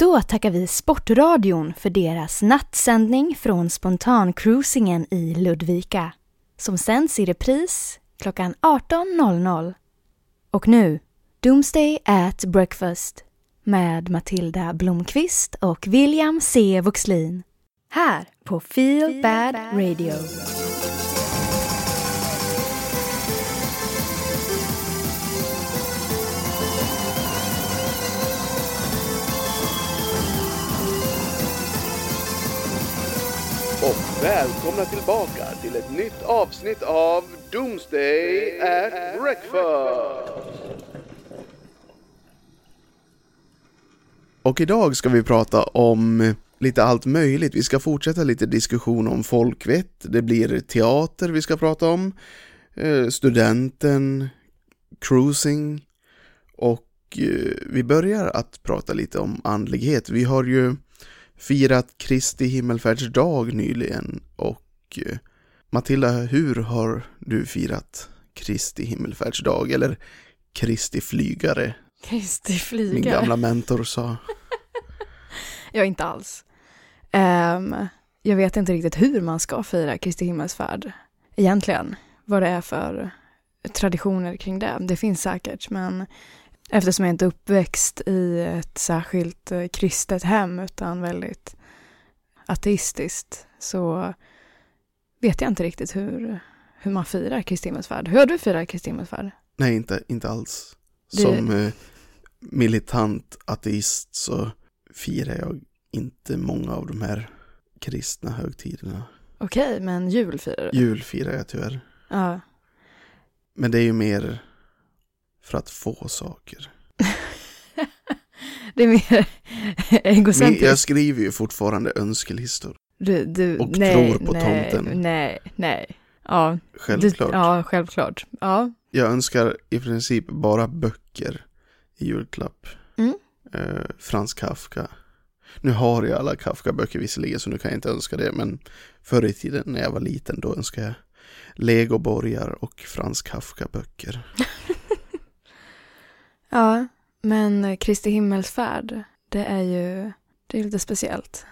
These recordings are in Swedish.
Då tackar vi Sportradion för deras nattsändning från spontancruisingen i Ludvika som sänds i repris klockan 18.00. Och nu, Doomsday at Breakfast med Matilda Blomqvist och William C. Voxlin. Här på Feel Bad Radio. Och välkomna tillbaka till ett nytt avsnitt av Doomsday at Breakfast. Och idag ska vi prata om lite allt möjligt. Vi ska fortsätta lite diskussion om folkvett. Det blir teater vi ska prata om. Eh, studenten, cruising och eh, vi börjar att prata lite om andlighet. Vi har ju firat Kristi himmelfärdsdag nyligen och eh, Matilda, hur har du firat Kristi himmelfärdsdag eller Kristi flygare? Kristi Min flygare. gamla mentor sa. Jag inte alls. Ehm, jag vet inte riktigt hur man ska fira Kristi himmelsfärd egentligen. Vad det är för traditioner kring det. Det finns säkert, men eftersom jag inte är uppväxt i ett särskilt eh, kristet hem utan väldigt ateistiskt så vet jag inte riktigt hur, hur man firar Kristi himmelsfärd. Hur har du firat Kristi himmelsfärd? Nej, inte, inte alls. Det- Som eh, militant ateist så firar jag inte många av de här kristna högtiderna. Okej, men jul firar du? Jul firar jag tyvärr. Ja. Men det är ju mer för att få saker. Det är mer egocentriskt. jag skriver ju fortfarande önskelistor. Du, du, Och nej, tror på nej, tomten. Nej, nej. Ja, Självklart. Du, ja, självklart. Ja, Jag önskar i princip bara böcker i julklapp. Mm. Eh, Frans Kafka. Nu har jag alla Kafka-böcker visserligen så nu kan jag inte önska det. Men förr i tiden när jag var liten då önskade jag Legoborgar och Frans Kafka-böcker. ja. Men Kristi himmelsfärd, det är ju det är lite speciellt.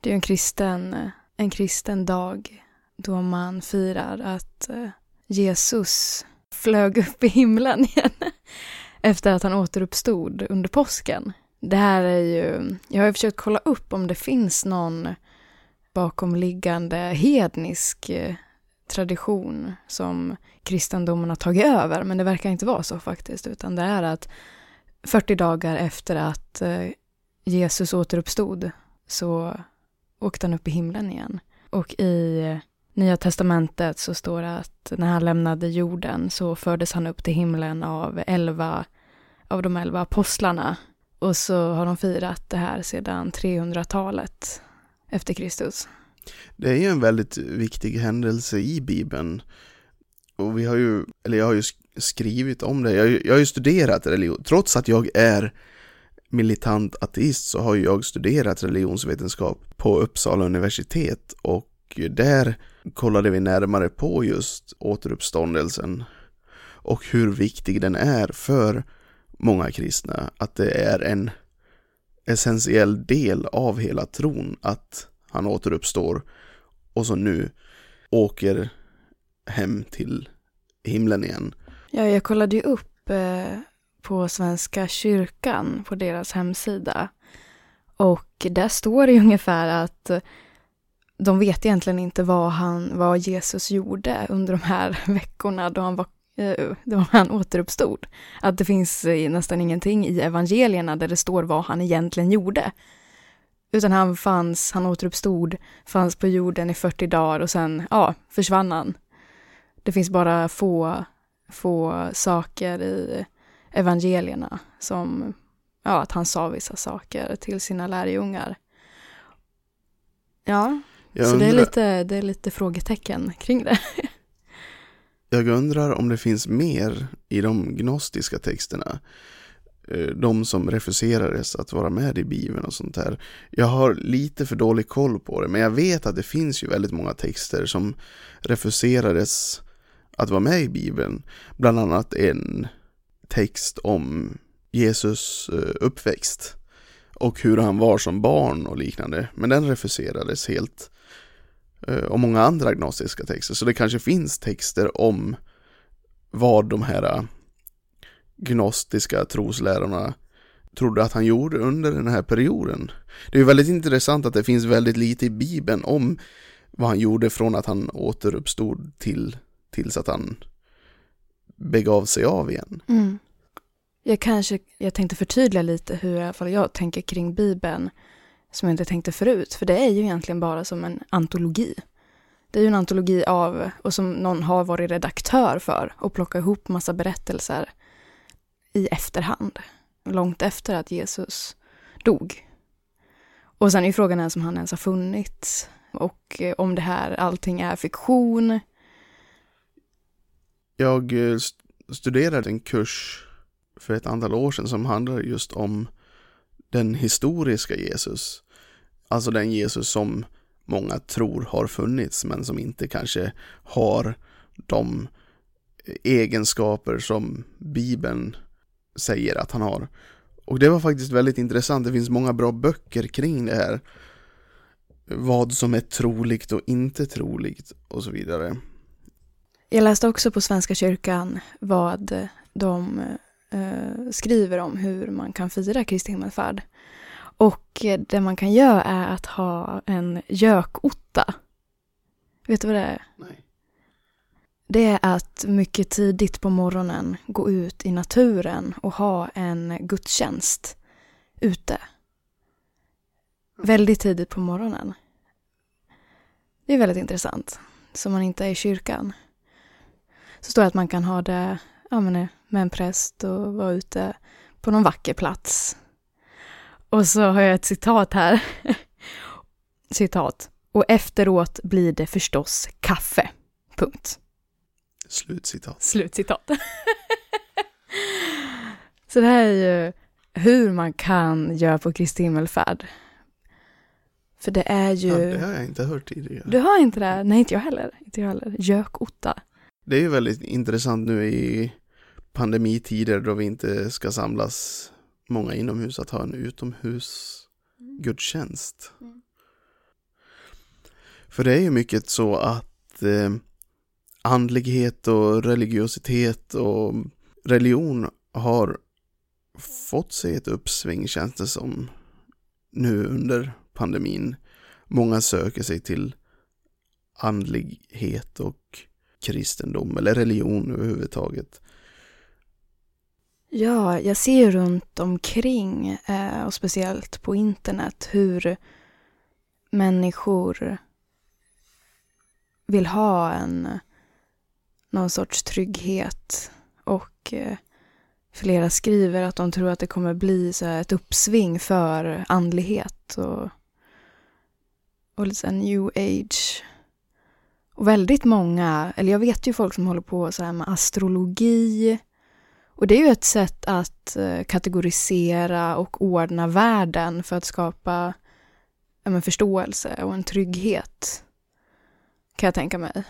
Det är ju en kristen, en kristen dag då man firar att eh, Jesus flög upp i himlen igen efter att han återuppstod under påsken. Det här är ju, jag har ju försökt kolla upp om det finns någon bakomliggande hednisk eh, tradition som kristendomen har tagit över, men det verkar inte vara så faktiskt, utan det är att 40 dagar efter att eh, Jesus återuppstod så åkte han upp i himlen igen. Och i eh, Nya Testamentet så står det att när han lämnade jorden så fördes han upp till himlen av elva av de elva apostlarna. Och så har de firat det här sedan 300-talet efter Kristus. Det är ju en väldigt viktig händelse i Bibeln. Och vi har ju, eller jag har ju skrivit om det. Jag, jag har ju studerat religion. Trots att jag är militant ateist så har ju jag studerat religionsvetenskap på Uppsala universitet. Och där kollade vi närmare på just återuppståndelsen. Och hur viktig den är för många kristna. Att det är en essentiell del av hela tron att han återuppstår och så nu åker hem till himlen igen. Ja, jag kollade ju upp eh, på Svenska kyrkan på deras hemsida. Och där står det ju ungefär att de vet egentligen inte vad, han, vad Jesus gjorde under de här veckorna då han, var, eh, då han återuppstod. Att det finns eh, nästan ingenting i evangelierna där det står vad han egentligen gjorde. Utan han fanns, han återuppstod, fanns på jorden i 40 dagar och sen, ja, försvann han. Det finns bara få få saker i evangelierna som ja, att han sa vissa saker till sina lärjungar. Ja, Jag så det är, undrar, lite, det är lite frågetecken kring det. jag undrar om det finns mer i de gnostiska texterna. Eh, de som refuserades att vara med i Bibeln och sånt där. Jag har lite för dålig koll på det, men jag vet att det finns ju väldigt många texter som refuserades att vara med i Bibeln. Bland annat en text om Jesus eh, uppväxt. och hur han var som barn och liknande. Men den refuserades helt. Eh, och många andra agnostiska texter. Så det kanske finns texter om vad de här gnostiska troslärarna trodde att han gjorde under den här perioden. Det är väldigt intressant att det finns väldigt lite i Bibeln om vad han gjorde från att han återuppstod till tills att han begav sig av igen. Mm. Jag kanske, jag tänkte förtydliga lite hur i alla fall jag tänker kring Bibeln som jag inte tänkte förut, för det är ju egentligen bara som en antologi. Det är ju en antologi av, och som någon har varit redaktör för, och plocka ihop massa berättelser i efterhand, långt efter att Jesus dog. Och sen är ju frågan ens om han ens har funnits, och eh, om det här allting är fiktion. Jag eh, studerade en kurs för ett antal år sedan som handlade just om den historiska Jesus. Alltså den Jesus som många tror har funnits men som inte kanske har de eh, egenskaper som Bibeln säger att han har. Och det var faktiskt väldigt intressant. Det finns många bra böcker kring det här. Vad som är troligt och inte troligt och så vidare. Jag läste också på Svenska kyrkan vad de eh, skriver om hur man kan fira Kristi himmelfärd. Och det man kan göra är att ha en gökotta. Vet du vad det är? Nej. Det är att mycket tidigt på morgonen gå ut i naturen och ha en gudstjänst ute. Väldigt tidigt på morgonen. Det är väldigt intressant. Så man inte är i kyrkan. Så står det att man kan ha det ja, eh, med en präst och vara ute på någon vacker plats och så har jag ett citat här. citat. Och efteråt blir det förstås kaffe. Punkt. Slutcitat. Slutcitat. så det här är ju hur man kan göra på Kristi himmelfärd. För det är ju... Ja, det har jag inte hört tidigare. Du har inte det? Nej, inte jag heller. Inte jag heller. Gökotta. Det är ju väldigt intressant nu i pandemitider då vi inte ska samlas många inomhus att ha en utomhusgudstjänst. Mm. För det är ju mycket så att eh, andlighet och religiositet och religion har fått sig ett uppsving känns det som nu under pandemin. Många söker sig till andlighet och kristendom eller religion överhuvudtaget. Ja, jag ser runt omkring eh, och speciellt på internet hur människor vill ha en någon sorts trygghet och eh, flera skriver att de tror att det kommer bli så ett uppsving för andlighet och, och lite new age. Och väldigt många, eller jag vet ju folk som håller på så här med astrologi och det är ju ett sätt att eh, kategorisera och ordna världen för att skapa ja, förståelse och en trygghet. Kan jag tänka mig.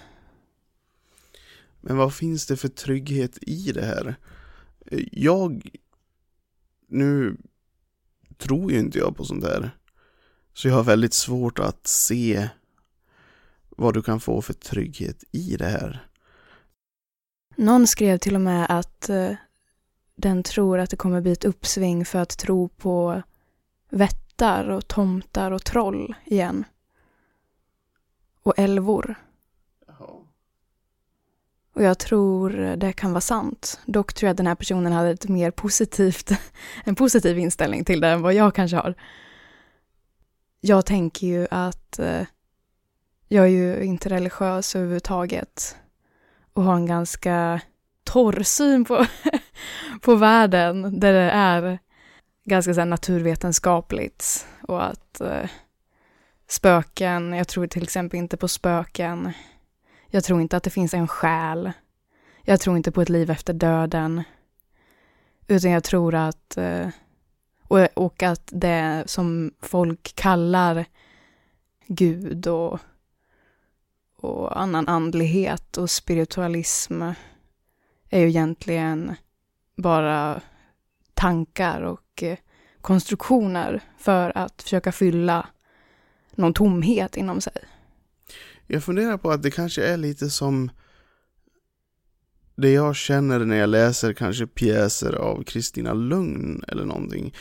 Men vad finns det för trygghet i det här? Jag... Nu tror ju inte jag på sånt här. Så jag har väldigt svårt att se vad du kan få för trygghet i det här. Någon skrev till och med att eh, den tror att det kommer bli ett uppsving för att tro på vättar och tomtar och troll igen. Och älvor. Och jag tror det kan vara sant. Dock tror jag att den här personen hade ett mer positivt, en positiv inställning till det än vad jag kanske har. Jag tänker ju att eh, jag är ju inte religiös överhuvudtaget och har en ganska torr syn på, på världen där det är ganska så naturvetenskapligt och att eh, spöken, jag tror till exempel inte på spöken. Jag tror inte att det finns en själ. Jag tror inte på ett liv efter döden. Utan jag tror att, eh, och, och att det som folk kallar Gud och, och annan andlighet och spiritualism är ju egentligen bara tankar och eh, konstruktioner för att försöka fylla någon tomhet inom sig. Jag funderar på att det kanske är lite som det jag känner när jag läser kanske pjäser av Kristina Lugn eller någonting.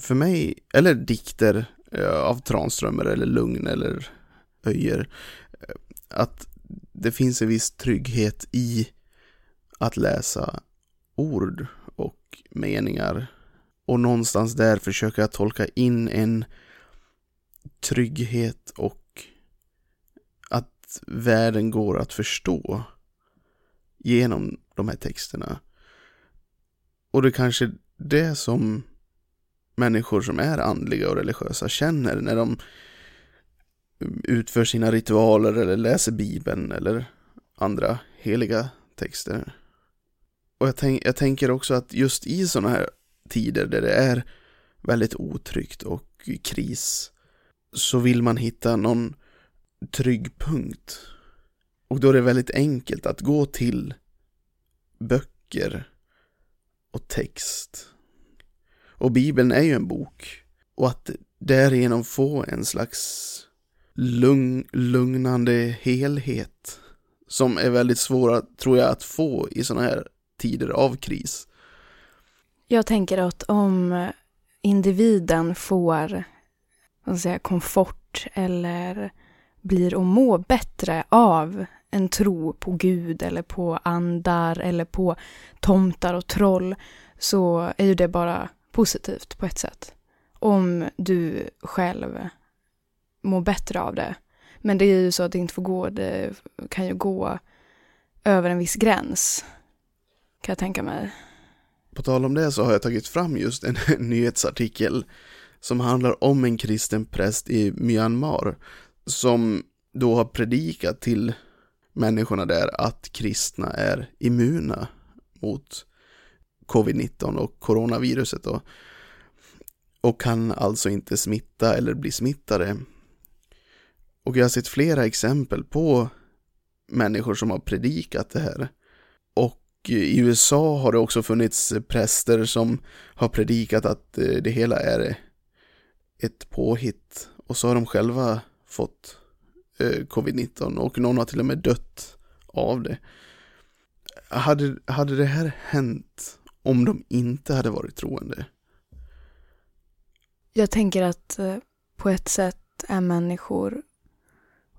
För mig, eller dikter eh, av Tranströmer eller Lugn eller Öjer. Eh, att det finns en viss trygghet i att läsa ord och meningar och någonstans där försöka tolka in en trygghet och att världen går att förstå genom de här texterna. Och det är kanske det som människor som är andliga och religiösa känner när de utför sina ritualer eller läser bibeln eller andra heliga texter. Och jag, tänk, jag tänker också att just i sådana här tider där det är väldigt otryggt och kris så vill man hitta någon trygg punkt. Och då är det väldigt enkelt att gå till böcker och text. Och Bibeln är ju en bok. Och att därigenom få en slags lugn, lugnande helhet som är väldigt svåra, tror jag, att få i sådana här tider av kris. Jag tänker att om individen får vad säga, komfort eller blir att må bättre av en tro på Gud eller på andar eller på tomtar och troll så är ju det bara positivt på ett sätt. Om du själv mår bättre av det. Men det är ju så att det inte får gå, det kan ju gå över en viss gräns. Kan jag tänka mig. På tal om det så har jag tagit fram just en nyhetsartikel som handlar om en kristen präst i Myanmar som då har predikat till människorna där att kristna är immuna mot covid-19 och coronaviruset då. Och kan alltså inte smitta eller bli smittade. Och jag har sett flera exempel på människor som har predikat det här. Och i USA har det också funnits präster som har predikat att eh, det hela är ett påhitt. Och så har de själva fått eh, covid-19 och någon har till och med dött av det. Hade, hade det här hänt om de inte hade varit troende? Jag tänker att eh, på ett sätt är människor,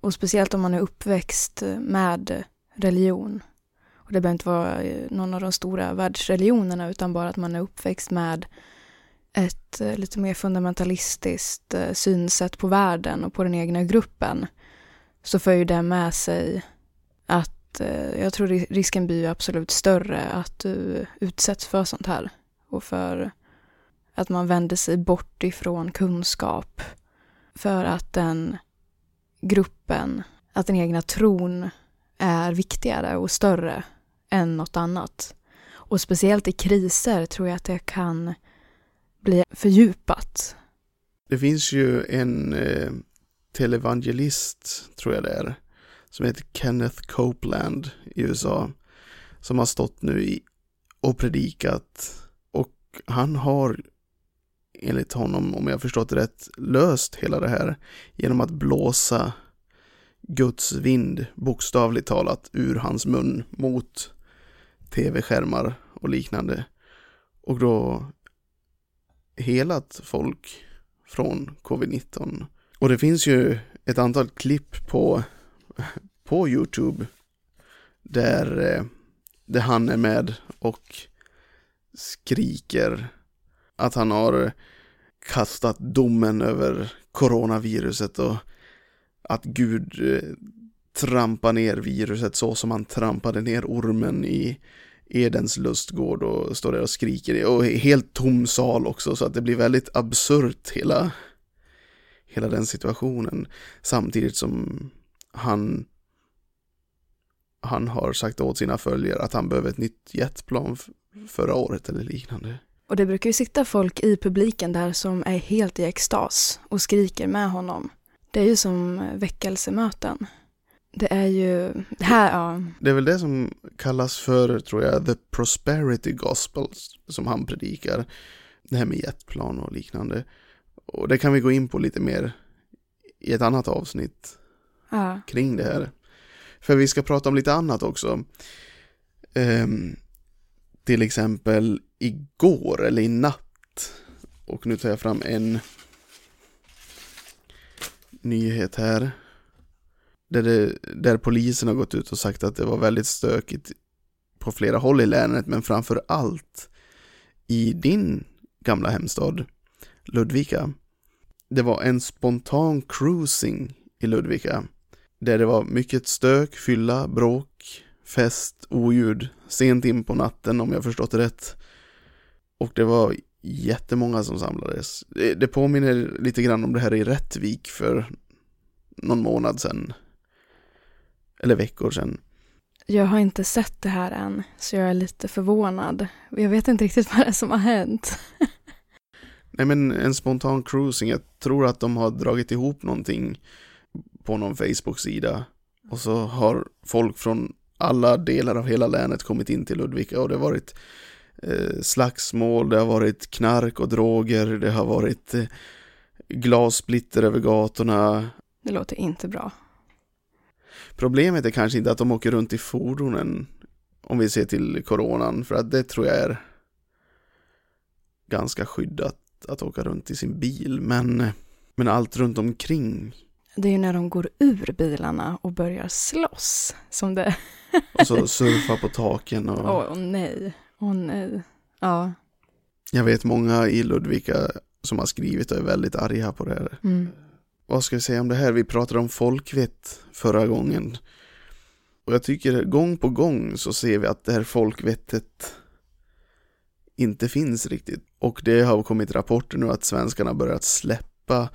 och speciellt om man är uppväxt eh, med religion, och det behöver inte vara någon av de stora världsreligionerna utan bara att man är uppväxt med ett eh, lite mer fundamentalistiskt eh, synsätt på världen och på den egna gruppen så för ju det med sig att eh, jag tror risken blir absolut större att du utsätts för sånt här och för att man vänder sig bort ifrån kunskap för att den gruppen, att den egna tron är viktigare och större än något annat. Och speciellt i kriser tror jag att det kan bli fördjupat. Det finns ju en eh, televangelist, tror jag det är, som heter Kenneth Copeland i USA, som har stått nu i, och predikat. Och han har, enligt honom, om jag förstått rätt, löst hela det här genom att blåsa Guds vind, bokstavligt talat, ur hans mun mot tv-skärmar och liknande. Och då helat folk från covid-19. Och det finns ju ett antal klipp på, på YouTube där, eh, där han är med och skriker att han har kastat domen över coronaviruset och att Gud eh, trampar ner viruset så som han trampade ner ormen i Edens lustgård och står där och skriker. Och helt tom sal också så att det blir väldigt absurt hela, hela den situationen. Samtidigt som han, han har sagt åt sina följare att han behöver ett nytt jetplan förra året eller liknande. Och det brukar ju sitta folk i publiken där som är helt i extas och skriker med honom. Det är ju som väckelsemöten. Det är ju, det här, ja. Det är väl det som kallas för, tror jag, the prosperity gospel som han predikar. det här med jetplan och liknande. Och det kan vi gå in på lite mer i ett annat avsnitt Ja. kring det här. För vi ska prata om lite annat också. Ehm, till exempel igår eller i natt. Och nu tar jag fram en nyhet här. Där, det, där polisen har gått ut och sagt att det var väldigt stökigt på flera håll i länet, men framför allt i din gamla hemstad Ludvika. Det var en spontan cruising i Ludvika där det var mycket stök, fylla, bråk, fest, oljud, sent in på natten om jag förstått det rätt. Och det var jättemånga som samlades. Det, det påminner lite grann om det här i Rättvik för någon månad sedan. Eller veckor sedan. Jag har inte sett det här än, så jag är lite förvånad. Jag vet inte riktigt vad det är som har hänt. Nej men en spontan cruising, jag tror att de har dragit ihop någonting på någon Facebook-sida. Och så har folk från alla delar av hela länet kommit in till Ludvika och det har varit eh, slagsmål, det har varit knark och droger, det har varit eh, glassplitter över gatorna. Det låter inte bra. Problemet är kanske inte att de åker runt i fordonen om vi ser till coronan, för att det tror jag är ganska skyddat att åka runt i sin bil, men, men allt runt omkring Det är ju när de går ur bilarna och börjar slåss som det... och så surfa på taken och Åh nej, åh nej. Ja. jag vet många i Ludvika som har skrivit och är väldigt arga på det här. Mm. Vad ska vi säga om det här? Vi pratade om folkvett förra gången. Och jag tycker gång på gång så ser vi att det här folkvettet inte finns riktigt. Och det har kommit rapporter nu att svenskarna börjat släppa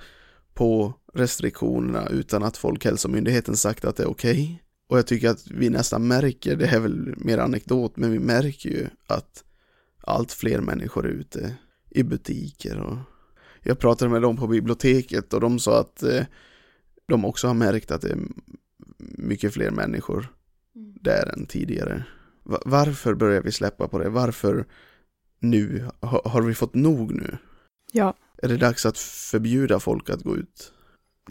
på restriktionerna utan att Folkhälsomyndigheten sagt att det är okej. Och jag tycker att vi nästan märker, det här är väl mer anekdot, men vi märker ju att allt fler människor är ute i butiker och jag pratade med dem på biblioteket och de sa att eh, de också har märkt att det är mycket fler människor där än tidigare. Va- varför börjar vi släppa på det? Varför nu? Ha, har vi fått nog nu? Ja, Är det dags att förbjuda folk att gå ut?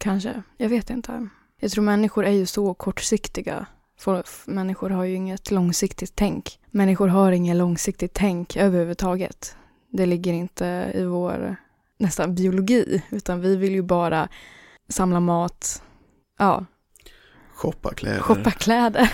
kanske. Jag vet inte. Jag tror människor är ju så kortsiktiga. Folk, människor har ju inget långsiktigt tänk. Människor har inget långsiktigt tänk överhuvudtaget. Det ligger inte i vår nästan biologi, utan vi vill ju bara samla mat, ja, Shoppa kläder? shoppa kläder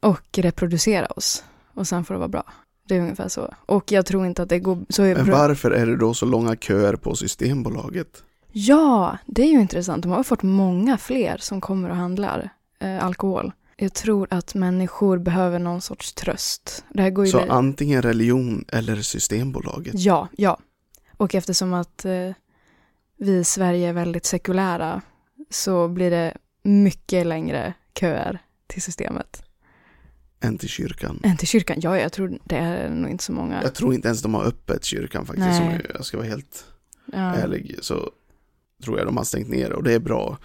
och reproducera oss. Och sen får det vara bra. Det är ungefär så. Och jag tror inte att det går så. Men varför är det då så långa köer på Systembolaget? Ja, det är ju intressant. De har fått många fler som kommer och handlar eh, alkohol. Jag tror att människor behöver någon sorts tröst. Det här går ju Så li- antingen religion eller Systembolaget? Ja, ja. Och eftersom att eh, vi i Sverige är väldigt sekulära så blir det mycket längre köer till systemet Än till kyrkan? än till kyrkan. Ja, jag tror det är nog inte så många. Jag tror inte ens de har öppet kyrkan faktiskt, Nej. om jag ska vara helt Ja, ärlig. Så tror jag de har stängt ner och det är bra.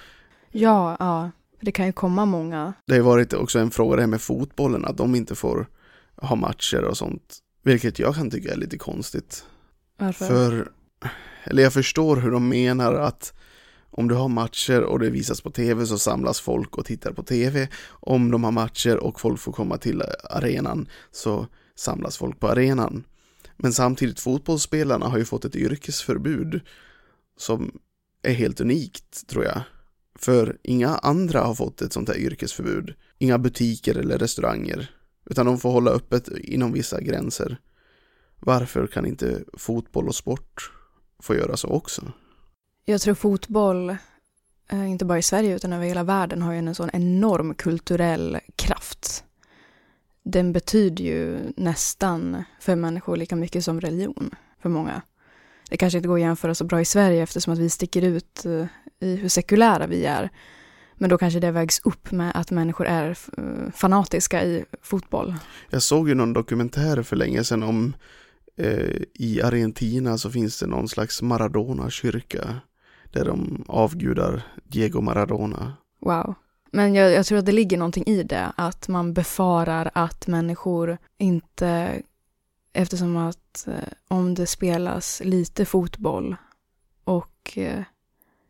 ja, ja. Det kan ju komma många. Det har varit också en fråga det här med fotbollen, att de inte får ha matcher och sånt. Vilket jag kan tycka är lite konstigt. Varför? För, eller jag förstår hur de menar att om du har matcher och det visas på tv så samlas folk och tittar på tv. Om de har matcher och folk får komma till arenan så samlas folk på arenan. Men samtidigt fotbollsspelarna har ju fått ett yrkesförbud som är helt unikt tror jag. För inga andra har fått ett sånt här yrkesförbud. Inga butiker eller restauranger. Utan de får hålla öppet inom vissa gränser. Varför kan inte fotboll och sport få göra så också? Jag tror fotboll, eh, inte bara i Sverige utan över hela världen, har ju en sån enorm kulturell kraft. Den betyder ju nästan för människor lika mycket som religion för många. Det kanske inte går att jämföra så bra i Sverige eftersom att vi sticker ut eh, i hur sekulära vi är. Men då kanske det vägs upp med att människor är eh, fanatiska i fotboll. Jag såg ju någon dokumentär för länge sedan om eh, i Argentina så finns det någon slags Maradona-kyrka där de avgudar Diego Maradona. Wow. Men jag, jag tror att det ligger någonting i det, att man befarar att människor inte Eftersom att eh, om det spelas lite fotboll och eh,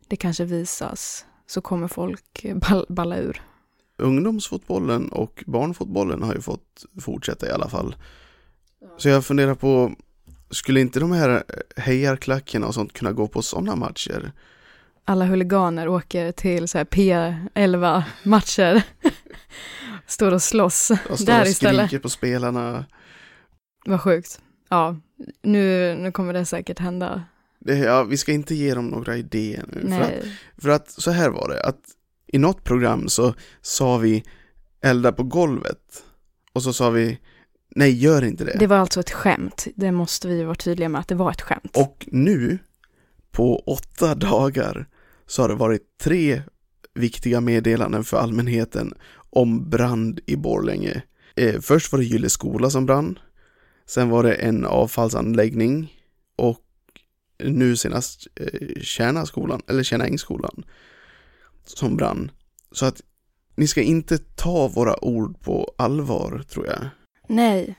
det kanske visas så kommer folk ball, balla ur. Ungdomsfotbollen och barnfotbollen har ju fått fortsätta i alla fall. Så jag funderar på, skulle inte de här hejarklackarna och sånt kunna gå på sådana matcher? Alla huliganer åker till så här P11-matcher. Står och slåss Och står där och istället. skriker på spelarna. Vad sjukt. Ja, nu, nu kommer det säkert hända. Det, ja, vi ska inte ge dem några idéer nu. För att, Nej. för att så här var det, att i något program så sa vi elda på golvet. Och så sa vi, nej gör inte det. Det var alltså ett skämt. Det måste vi vara tydliga med att det var ett skämt. Och nu, på åtta dagar, så har det varit tre viktiga meddelanden för allmänheten om brand i Borlänge. Eh, först var det Gylle skola som brann. Sen var det en avfallsanläggning. Och nu senast eh, Kärnaskolan, eller Kärnaängsskolan, som brann. Så att ni ska inte ta våra ord på allvar, tror jag. Nej,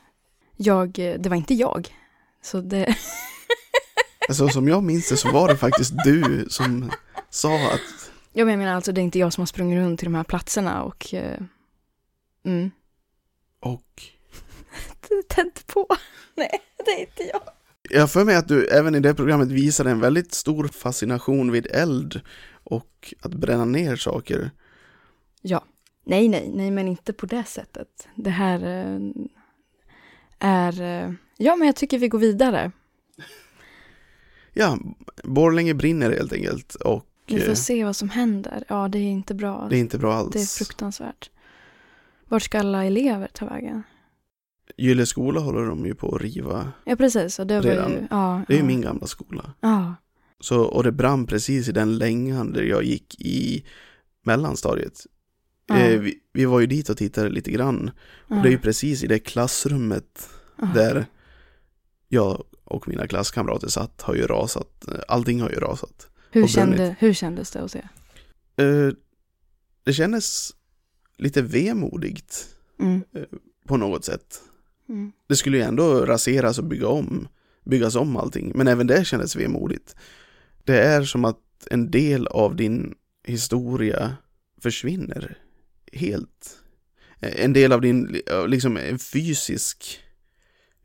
jag, det var inte jag. Så det, Alltså som jag minns det så var det faktiskt du som sa att jag menar alltså det är inte jag som har sprungit runt till de här platserna och eh, mm. och tänt på. Nej, det är inte jag. jag för mig att du även i det programmet visade en väldigt stor fascination vid eld och att bränna ner saker. Ja. Nej, nej, nej, men inte på det sättet. Det här eh, är... Ja, men jag tycker vi går vidare. Ja, Borlänge brinner helt enkelt och Vi får eh, se vad som händer. Ja, det är inte bra. det är inte bra alls. Det är fruktansvärt. Vart ska alla elever ta vägen? Gylle skola håller de ju på att riva. Ja, precis. Och det Redan. ju... Ja, Det är ju ja. min gamla skola. Ja, Så, och det brann precis i den längan där jag gick i mellanstadiet. ja, Eh, vi, vi var ju dit och tittade lite grann. Och det är ju precis i det klassrummet ja. där jag och mina klasskamrater satt har ju rasat. Eh, Allting har ju rasat. hur, kände, hur kändes det att se? Eh, det kändes lite vemodigt Mm. på något sätt. Mm. Det skulle ju ändå raseras och bygga om, byggas om allting. Men även det kändes vemodigt. Det är som att en del av din historia försvinner helt. Eh, En del av din, eh, liksom en fysisk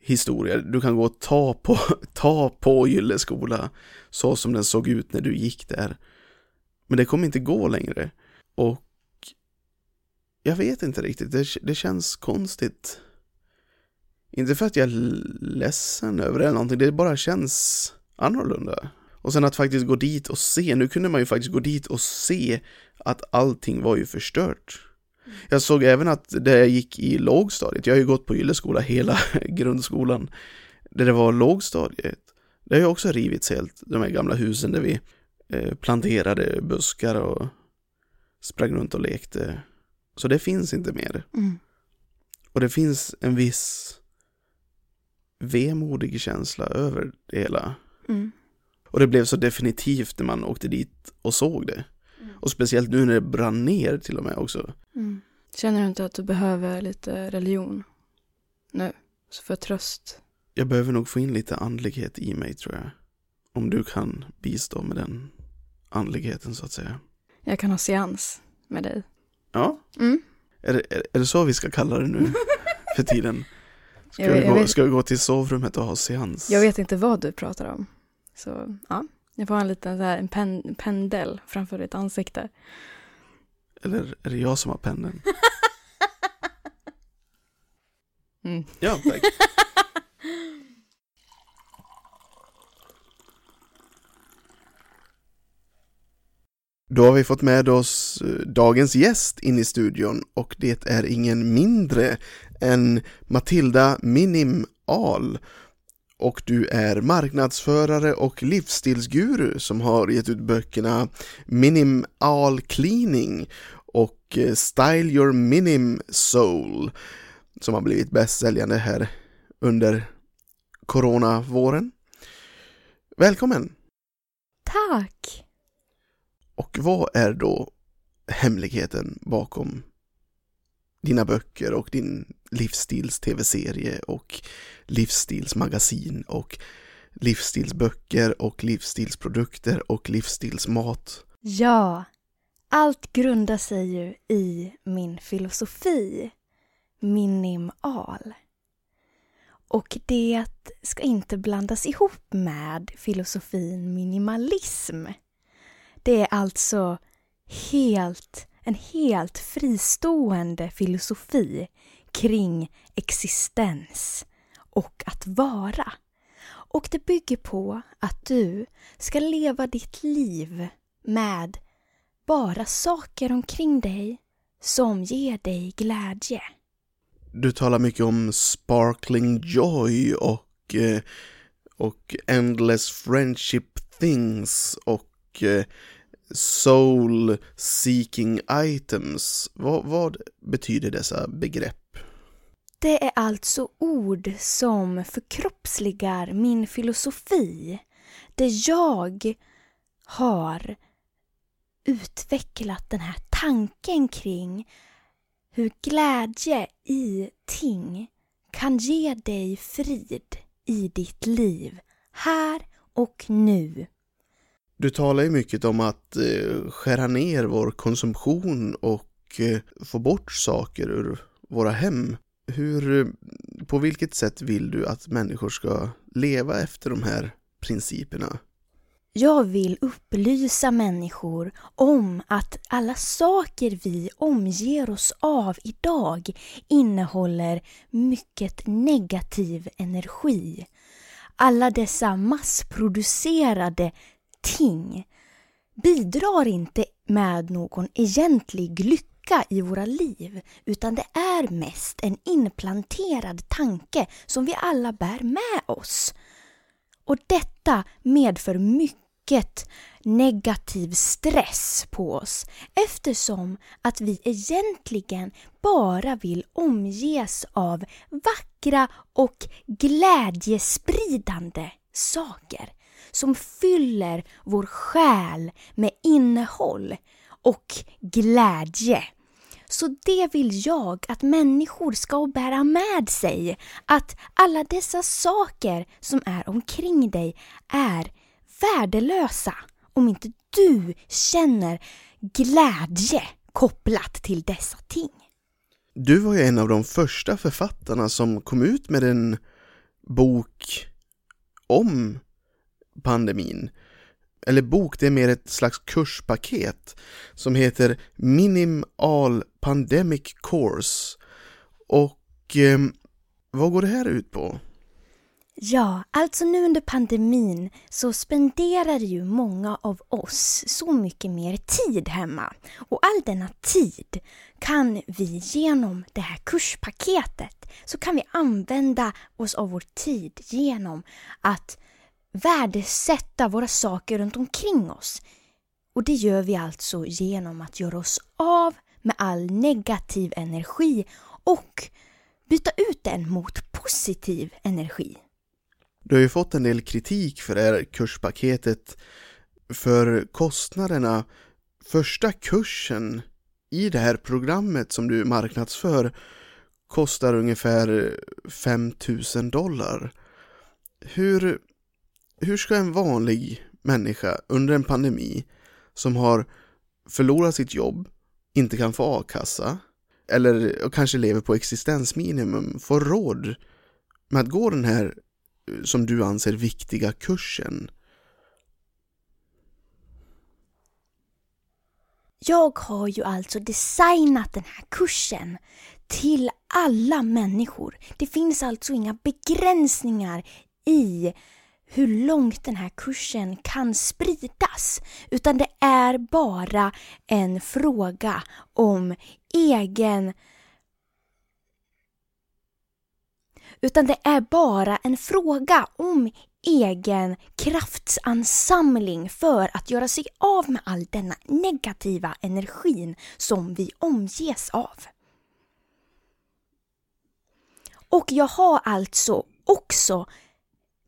historia. Du kan gå och ta på, ta på Gylleskola så som den såg ut när du gick där. Men det kommer inte gå längre. Och jag vet inte riktigt, det, det känns konstigt. Inte för att jag är ledsen över det eller någonting, det bara känns annorlunda. Och sen att faktiskt gå dit och se, nu kunde man ju faktiskt gå dit och se att allting var ju förstört. Jag såg även att där jag gick i lågstadiet, jag har ju gått på Gylleskola hela grundskolan, där det var lågstadiet. Det har ju också rivits helt, de här gamla husen där vi eh, planterade buskar och sprang runt och lekte. Så det finns inte mer. Mm. Och det finns en viss vemodig känsla över det hela. Mm. Och det blev så definitivt när man åkte dit och såg det. Och speciellt nu när det brann ner till och med också. Mm. Känner du inte att du behöver lite religion nu? Så för tröst. Jag behöver nog få in lite andlighet i mig tror jag. Om du kan bistå med den andligheten så att säga. Jag kan ha seans med dig. Ja, Mm. är det, är, är det så vi ska kalla det nu för tiden? Ska, Jag vi gå, ska vi gå till sovrummet och ha seans? Jag vet inte vad du pratar om. Så ja, jag får en liten så här, en pen, pendel framför ditt ansikte. Eller är det jag som har pennan? Mm. Ja, tack. Då har vi fått med oss eh, dagens gäst in i studion och det är ingen mindre än Matilda Minim Ahl. Och du är marknadsförare och livsstilsguru som har gett ut böckerna Minim Ahl Cleaning och eh, Style Your Minim Soul som har blivit bästsäljande här under coronavåren. Välkommen! Tack! Och vad är då hemligheten bakom dina böcker och din livsstils-tv-serie och livsstilsmagasin och livsstilsböcker och livsstilsprodukter och livsstilsmat. Ja, allt grundar sig ju i min filosofi, minimal. Och det ska inte blandas ihop med filosofin minimalism. Det är alltså helt, en helt fristående filosofi kring existens och att vara. Och det bygger på att du ska leva ditt liv med bara saker omkring dig som ger dig glädje. Du talar mycket om sparkling joy och, eh, och endless friendship things och eh, soul seeking items. Vad, vad betyder dessa begrepp? Det är alltså ord som förkroppsligar min filosofi. Det jag har utvecklat den här tanken kring hur glädje i ting kan ge dig frid i ditt liv, här och nu. Du talar ju mycket om att eh, skära ner vår konsumtion och eh, få bort saker ur våra hem. Hur, på vilket sätt vill du att människor ska leva efter de här principerna? Jag vill upplysa människor om att alla saker vi omger oss av idag innehåller mycket negativ energi. Alla dessa massproducerade ting bidrar inte med någon egentlig lycka i våra liv utan det är mest en inplanterad tanke som vi alla bär med oss. Och detta medför mycket negativ stress på oss eftersom att vi egentligen bara vill omges av vackra och glädjespridande saker som fyller vår själ med innehåll och glädje. Så det vill jag att människor ska bära med sig. Att alla dessa saker som är omkring dig är värdelösa om inte du känner glädje kopplat till dessa ting. Du var ju en av de första författarna som kom ut med en bok om pandemin. Eller bok, det är mer ett slags kurspaket som heter Minimal Pandemic Course. Och eh, vad går det här ut på? Ja, alltså nu under pandemin så spenderar ju många av oss så mycket mer tid hemma. Och all denna tid kan vi genom det här kurspaketet så kan vi använda oss av vår tid genom att värdesätta våra saker runt omkring oss. Och det gör vi alltså genom att göra oss av med all negativ energi och byta ut den mot positiv energi. Du har ju fått en del kritik för det här kurspaketet för kostnaderna. Första kursen i det här programmet som du marknadsför kostar ungefär 5000 dollar. Hur hur ska en vanlig människa under en pandemi som har förlorat sitt jobb, inte kan få a-kassa eller kanske lever på existensminimum få råd med att gå den här eh, som du anser viktiga kursen? Jag har ju alltså designat den här kursen till alla människor. Det finns alltså inga begränsningar i hur långt den här kursen kan spridas. Utan det är bara en fråga om egen utan det är bara en fråga om egen kraftsansamling för att göra sig av med all denna negativa energin som vi omges av. Och jag har alltså också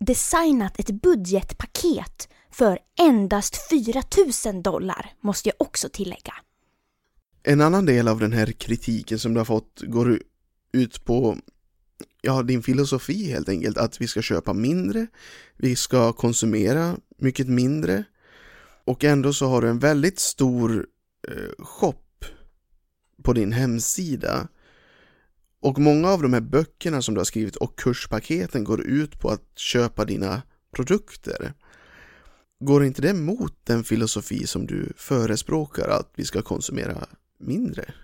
designat ett budgetpaket för endast 4 000 dollar, måste jag också tillägga. En annan del av den här kritiken som du har fått går ut på ja, din filosofi helt enkelt, att vi ska köpa mindre, vi ska konsumera mycket mindre och ändå så har du en väldigt stor eh, shop på din hemsida och många av de här böckerna som du har skrivit och kurspaketen går ut på att köpa dina produkter. Går inte det emot den filosofi som du förespråkar att vi ska konsumera mindre?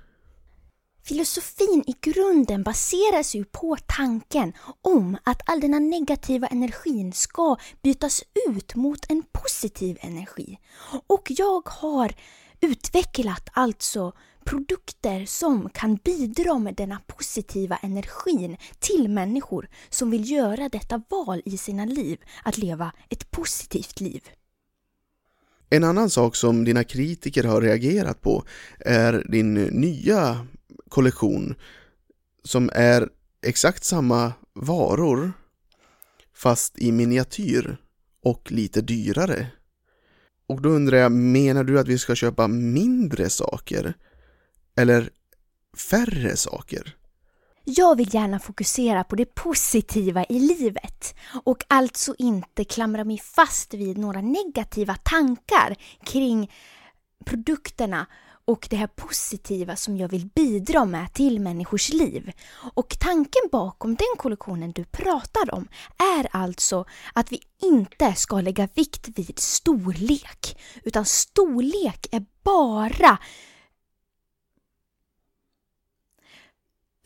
Filosofin i grunden baseras ju på tanken om att all denna negativa energin ska bytas ut mot en positiv energi. Och jag har utvecklat alltså produkter som kan bidra med denna positiva energin till människor som vill göra detta val i sina liv, att leva ett positivt liv. En annan sak som dina kritiker har reagerat på är din nya kollektion som är exakt samma varor fast i miniatyr och lite dyrare. Och då undrar jag, menar du att vi ska köpa mindre saker? Eller färre saker? Jag vill gärna fokusera på det positiva i livet och alltså inte klamra mig fast vid några negativa tankar kring produkterna och det här positiva som jag vill bidra med till människors liv. Och tanken bakom den kollektionen du pratar om är alltså att vi inte ska lägga vikt vid storlek, utan storlek är bara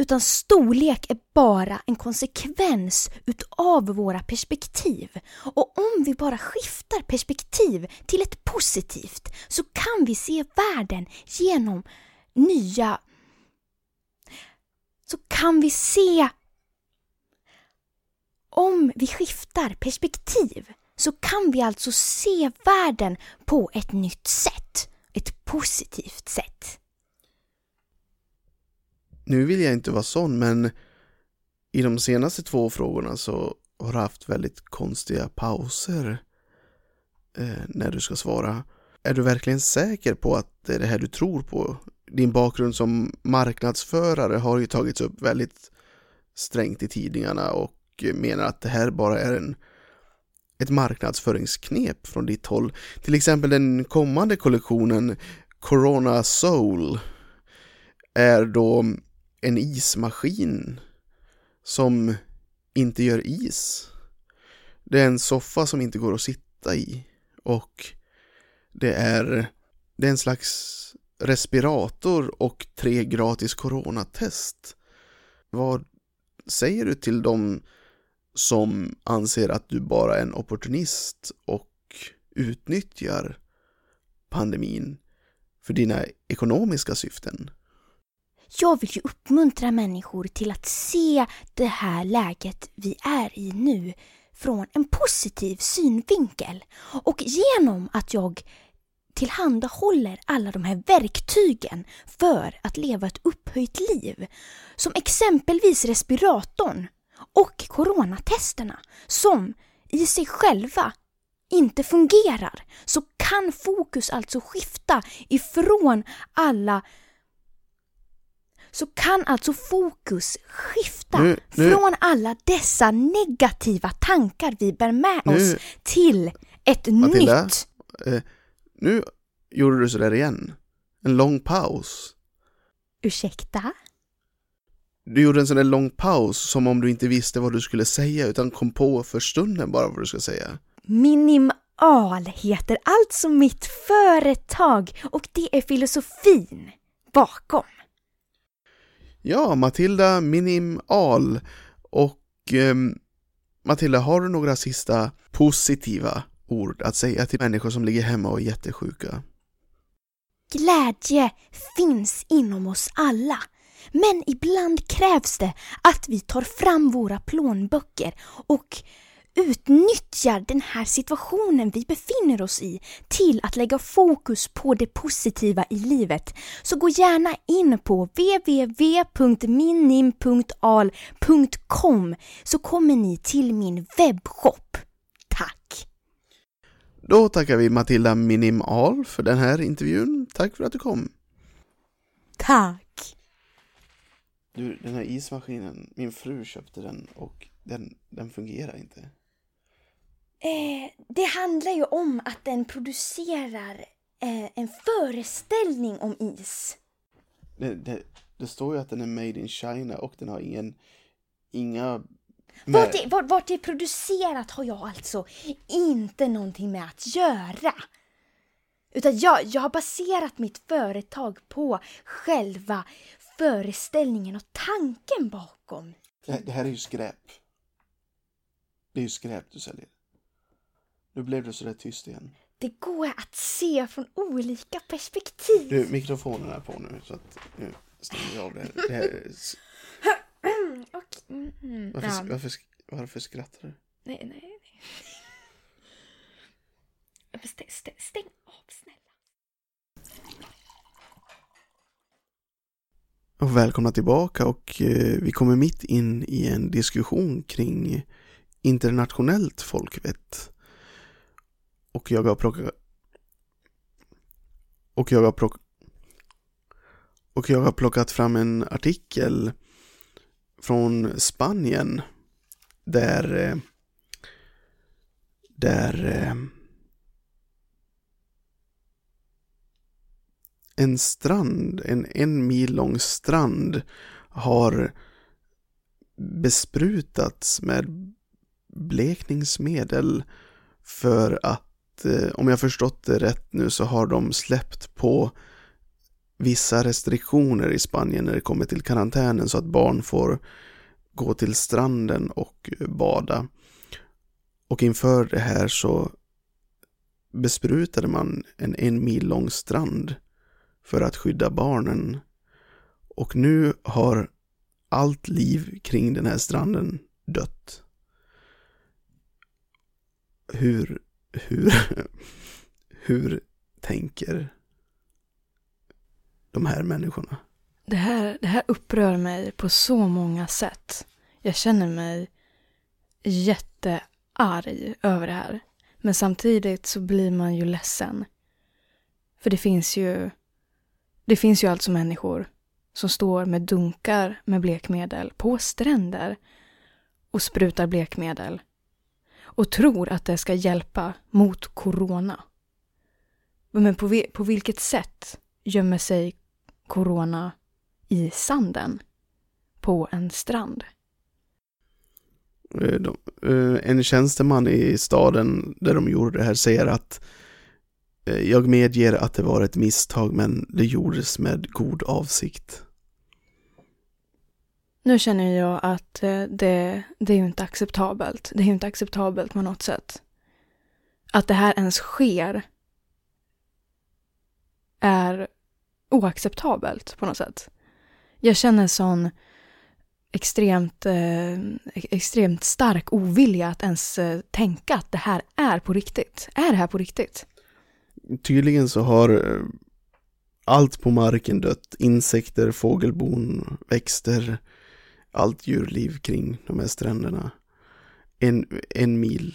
utan storlek är bara en konsekvens utav våra perspektiv. Och om vi bara skiftar perspektiv till ett positivt så kan vi se världen genom nya... Så kan vi se... Om vi skiftar perspektiv så kan vi alltså se världen på ett nytt sätt. Ett positivt sätt nu vill jag inte vara sån, men i de senaste två frågorna så har du haft väldigt konstiga pauser eh, när du ska svara. Är du verkligen säker på att det är det här du tror på? Din bakgrund som marknadsförare har ju tagits upp väldigt strängt i tidningarna och menar att det här bara är en, ett marknadsföringsknep från ditt håll. Till exempel den kommande kollektionen Corona Soul är då en ismaskin som inte gör is. Det är en soffa som inte går att sitta i och det är, det är en slags respirator och tre gratis coronatest. Vad säger du till dem som anser att du bara är en opportunist och utnyttjar pandemin för dina ekonomiska syften? Jag vill ju uppmuntra människor till att se det här läget vi är i nu från en positiv synvinkel. Och genom att jag tillhandahåller alla de här verktygen för att leva ett upphöjt liv, som exempelvis respiratorn och coronatesterna, som i sig själva inte fungerar, så kan fokus alltså skifta ifrån alla så kan alltså fokus skifta nu, nu. från alla dessa negativa tankar vi bär med nu. oss till ett Matilda, nytt. Eh, nu gjorde du sådär igen. En lång paus. Ursäkta? Du gjorde en sån där lång paus som om du inte visste vad du skulle säga utan kom på för stunden bara vad du ska säga. Minimal heter alltså mitt företag och det är filosofin bakom. Ja, Matilda Minim Al. Och eh, Matilda, har du några sista positiva ord att säga till människor som ligger hemma och är jättesjuka? Glädje finns inom oss alla. Men ibland krävs det att vi tar fram våra plånböcker och utnyttjar den här situationen vi befinner oss i till att lägga fokus på det positiva i livet. Så gå gärna in på www.minim.al.com så kommer ni till min webbshop. Tack! Då tackar vi Matilda Minimal för den här intervjun. Tack för att du kom. Tack! Du, den här ismaskinen, min fru köpte den och den, den fungerar inte. Eh, det handlar ju om att den producerar eh, en föreställning om is. Det, det, det står ju att den är made in China och den har ingen, inga... Vart det, vart, vart det är producerat har jag alltså inte någonting med att göra. Utan jag, jag har baserat mitt företag på själva föreställningen och tanken bakom. Det, det här är ju skräp. Det är ju skräp du säljer. Nu blev du sådär tyst igen. Det går att se från olika perspektiv. Du, mikrofonen är på nu så att nu stänger jag av det. det här, Och, mm, varför, ja. varför, varför skrattar du? Nej, nej, nej. Stäng, stäng, stäng av snälla. Och välkomna tillbaka och eh, vi kommer mitt in i en diskussion kring internationellt folkvett. Och jag har plockat och jag har plockat och jag har plockat fram en artikel från Spanien där eh, där eh, en strand, en en mil lång strand har besprutats med blekningsmedel för att, Eh, om jag förstått det rätt nu, så har de släppt på vissa restriktioner i Spanien när det kommer till karantänen så att barn får gå till stranden och bada. Och inför det här så besprutade man en en mil lång strand för att skydda barnen. Och nu har allt liv kring den här stranden dött. Hur, hur, hur tänker de här människorna? Det här, det här upprör mig på så många sätt. Jag känner mig jättearg över det här. Men samtidigt så blir man ju ledsen. För det finns ju, det finns ju alltså människor som står med dunkar med blekmedel på stränder och sprutar blekmedel och tror att det ska hjälpa mot corona. Men på, på vilket sätt gömmer sig corona i sanden på en strand? Eh, de- eh, En tjänsteman i staden där de gjorde det här säger att eh, jag medger att det var ett misstag men det gjordes med god avsikt. Nu känner jag att eh, det, det är ju inte acceptabelt. Det är ju inte acceptabelt på något sätt. Att det här ens sker är oacceptabelt på något sätt. Jag känner sån extremt, eh, extremt stark ovilja att ens eh, tänka att det här är på riktigt. Är det här på riktigt? Tydligen så har eh, allt på marken dött. Insekter, fågelbon, växter, allt djurliv kring de här stränderna. En, en mil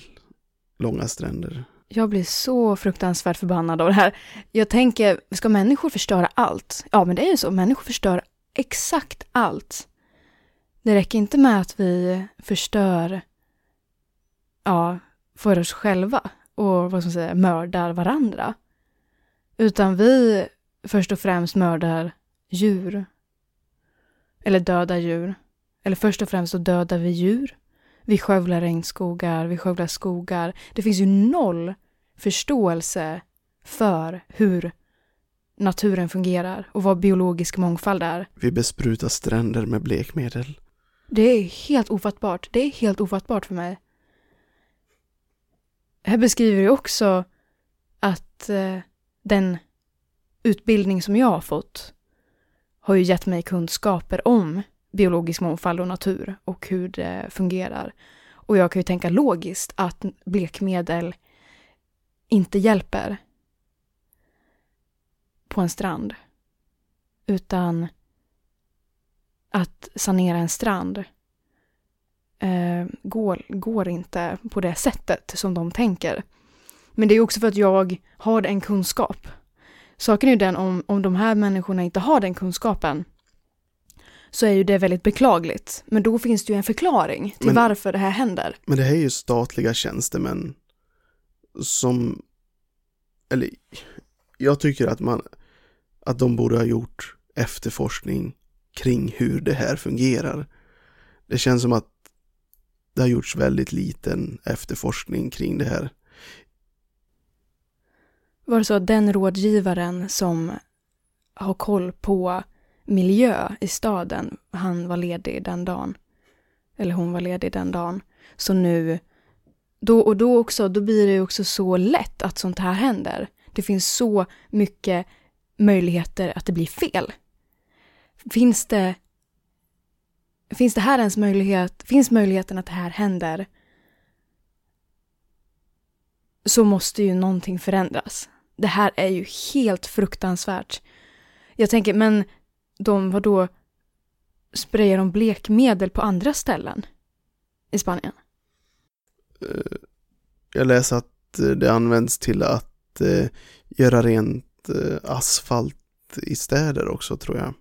långa stränder. Jag blir så fruktansvärt förbannad av det här. Jag tänker, ska människor förstöra allt? Ja, men det är ju så. Människor förstör exakt allt. Det räcker inte med att vi förstör, ja, för oss själva och vad ska man säga, mördar varandra. Utan vi först och främst mördar djur. Eller dödar djur. Eller först och främst så dödar vi djur. Vi skövlar regnskogar, vi skövlar skogar. Det finns ju noll förståelse för hur naturen fungerar och vad biologisk mångfald är. Vi besprutar stränder med blekmedel. Det är helt ofattbart. Det är helt ofattbart för mig. Här beskriver det också att eh, den utbildning som jag har fått har ju gett mig kunskaper om biologisk mångfald och natur och hur det fungerar. Och jag kan ju tänka logiskt att blekmedel inte hjälper på en strand. Utan att sanera en strand eh, går, går inte på det sättet som de tänker. Men det är också för att jag har en kunskap saken är ju den om, om de här människorna inte har den kunskapen så är ju det väldigt beklagligt. Men då finns det ju en förklaring till Men- varför det här händer. Men det här är ju statliga tjänstemän som, eller jag tycker att man, att de borde ha gjort efterforskning kring hur det här fungerar. Det känns som att det har gjorts väldigt liten efterforskning kring det här. Var det så att den rådgivaren som har koll på miljö i staden, han var ledig den dagen. Eller hon var ledig den dagen. Så nu, då och då också, då blir det ju också så lätt att sånt här händer. Det finns så mycket möjligheter att det blir fel. Finns det, finns det här ens möjlighet, finns möjligheten att det här händer så måste ju någonting förändras. Det här är ju helt fruktansvärt. Jag tänker, men de, vad då sprayar de blekmedel på andra ställen i Spanien? Eh, Jag läser att eh, det används till att eh, göra rent asfalt i städer också tror jag.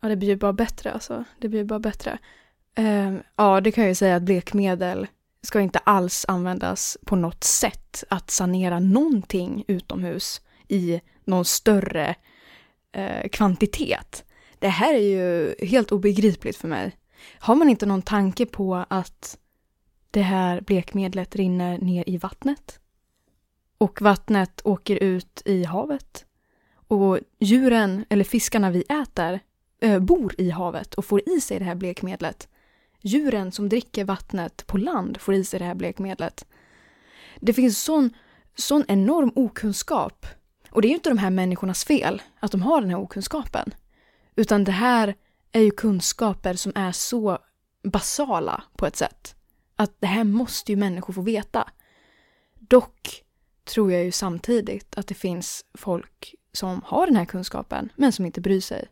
Ja, det blir ju bara bättre alltså. Det blir bara bättre. Ehm, ja, det kan jag ju säga att blekmedel ska inte alls användas på något sätt att sanera någonting utomhus i någon större eh, kvantitet. Det här är ju helt obegripligt för mig. Har man inte någon tanke på att det här blekmedlet rinner ner i vattnet? Och vattnet åker ut i havet? Och djuren, eller fiskarna vi äter, eh, bor i havet och får i sig det här blekmedlet. Djuren som dricker vattnet på land får i sig det här blekmedlet. Det finns sån, sån enorm okunskap. Och det är ju inte de här människornas fel att de har den här okunskapen. Utan det här är ju kunskaper som är så basala på ett sätt. Att det här måste ju människor få veta. Dock tror jag ju samtidigt att det finns folk som har den här kunskapen men som inte bryr sig.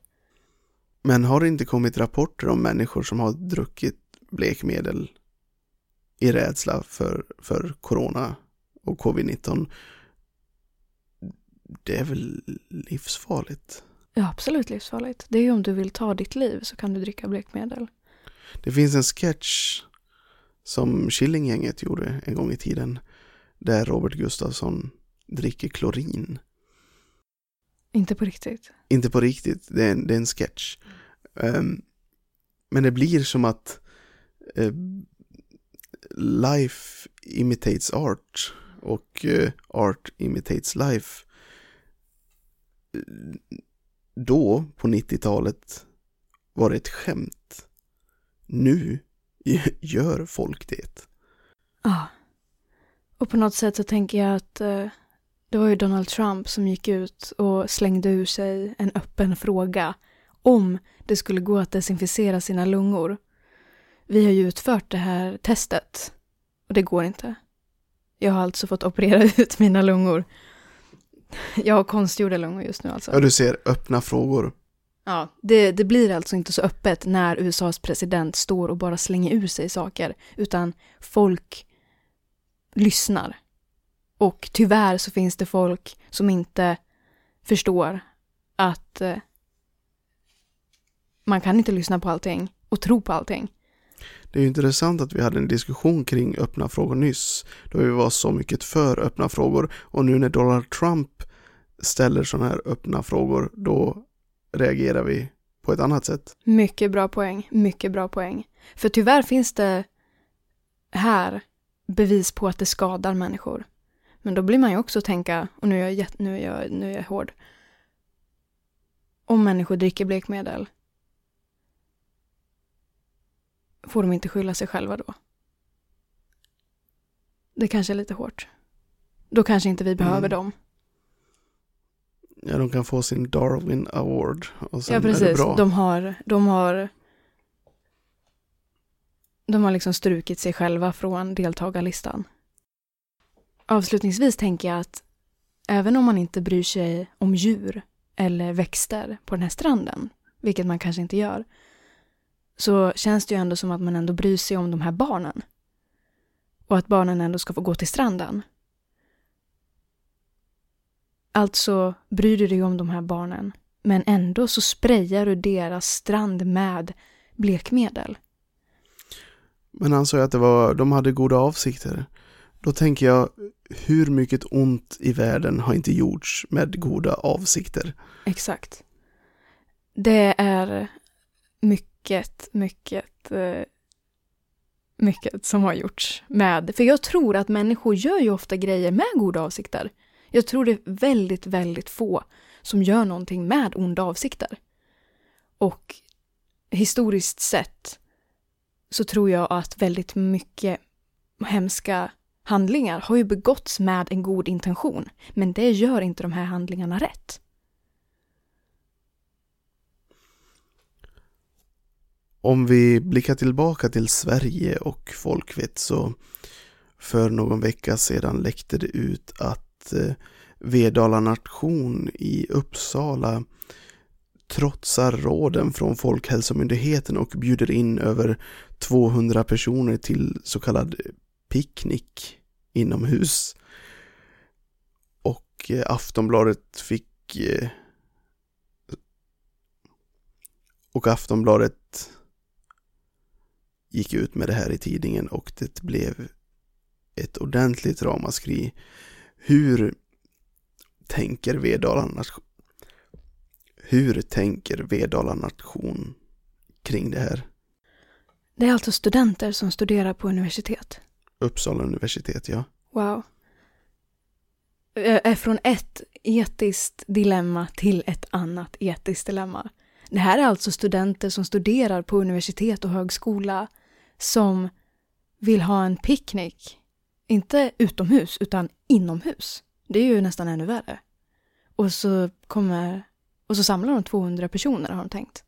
Men har det inte kommit rapporter om människor som har druckit blekmedel i rädsla för, för corona och covid-19? Det är väl livsfarligt? Ja, absolut livsfarligt. Det är ju om du vill ta ditt liv så kan du dricka blekmedel. Det finns en sketch som Killinggänget gjorde en gång i tiden där Robert Gustafsson dricker klorin. Inte på riktigt. Inte på riktigt, det är en, det är en sketch. Ehm, men det blir som att eh, life imitates art och eh, art imitates life. Då, på 90-talet, var det ett skämt. Nu gör folk det. Ja. Och på något sätt så tänker jag att eh, det var ju Donald Trump som gick ut och slängde ur sig en öppen fråga om det skulle gå att desinficera sina lungor. Vi har ju utfört det här testet och det går inte. Jag har alltså fått operera ut mina lungor. Jag har konstgjorda lungor just nu alltså. Ja, du ser öppna frågor. Ja, det, det blir alltså inte så öppet när USAs president står och bara slänger ur sig saker, utan folk lyssnar. Och tyvärr så finns det folk som inte förstår att eh, man kan inte lyssna på allting och tro på allting. Det är ju intressant att vi hade en diskussion kring öppna frågor nyss, då vi var så mycket för öppna frågor och nu när Donald Trump ställer sådana här öppna frågor, då reagerar vi på ett annat sätt. Mycket bra poäng, mycket bra poäng. För tyvärr finns det här bevis på att det skadar människor. Men då blir man ju också tänka, och nu är jag, nu är jag, nu är jag hård. Om människor dricker blekmedel, får de inte skylla sig själva då? Det kanske är lite hårt. Då kanske inte vi behöver Mm. dem. Ja, de kan få sin Darwin Award och sen Ja, är det precis. bra. De har, de har de har liksom strukit sig själva från deltagarlistan. Avslutningsvis tänker jag att även om man inte bryr sig om djur eller växter på den här stranden, vilket man kanske inte gör, så känns det ju ändå som att man ändå bryr sig om de här barnen. Och att barnen ändå ska få gå till stranden. Alltså bryr du dig om de här barnen, men ändå så sprayar du deras strand med blekmedel. Men han sa ju att det var, de hade goda avsikter. Då tänker jag, hur mycket ont i världen har inte gjorts med goda avsikter? Exakt. Det är mycket, mycket, mycket, eh, mycket som har gjorts med, för jag tror att människor gör ju ofta grejer med goda avsikter. Jag tror det är väldigt, väldigt få som gör någonting med onda avsikter. Och historiskt sett så tror jag att väldigt mycket hemska handlingar har ju begåtts med en god intention. Men det gör inte de här handlingarna rätt. Om vi blickar tillbaka till Sverige och folkvett så för någon vecka sedan läckte det ut att eh, Vedala nation i Uppsala trotsar råden från Folkhälsomyndigheten och bjuder in över 200 personer till så kallad picknick inomhus. Och eh, Aftonbladet fick eh, och Aftonbladet gick ut med det här i tidningen och det blev ett ordentligt ramaskri. Hur tänker Vedala nation? Hur tänker Vedala nation kring det här? Det är alltså studenter som studerar på universitet. Uppsala universitet, ja. Wow. Är från ett etiskt dilemma till ett annat etiskt dilemma. Det här är alltså studenter som studerar på universitet och högskola som vill ha en picknick. Inte utomhus, utan inomhus. Det är ju nästan ännu värre. Och så kommer... Och så samlar de 200 personer har de tänkt.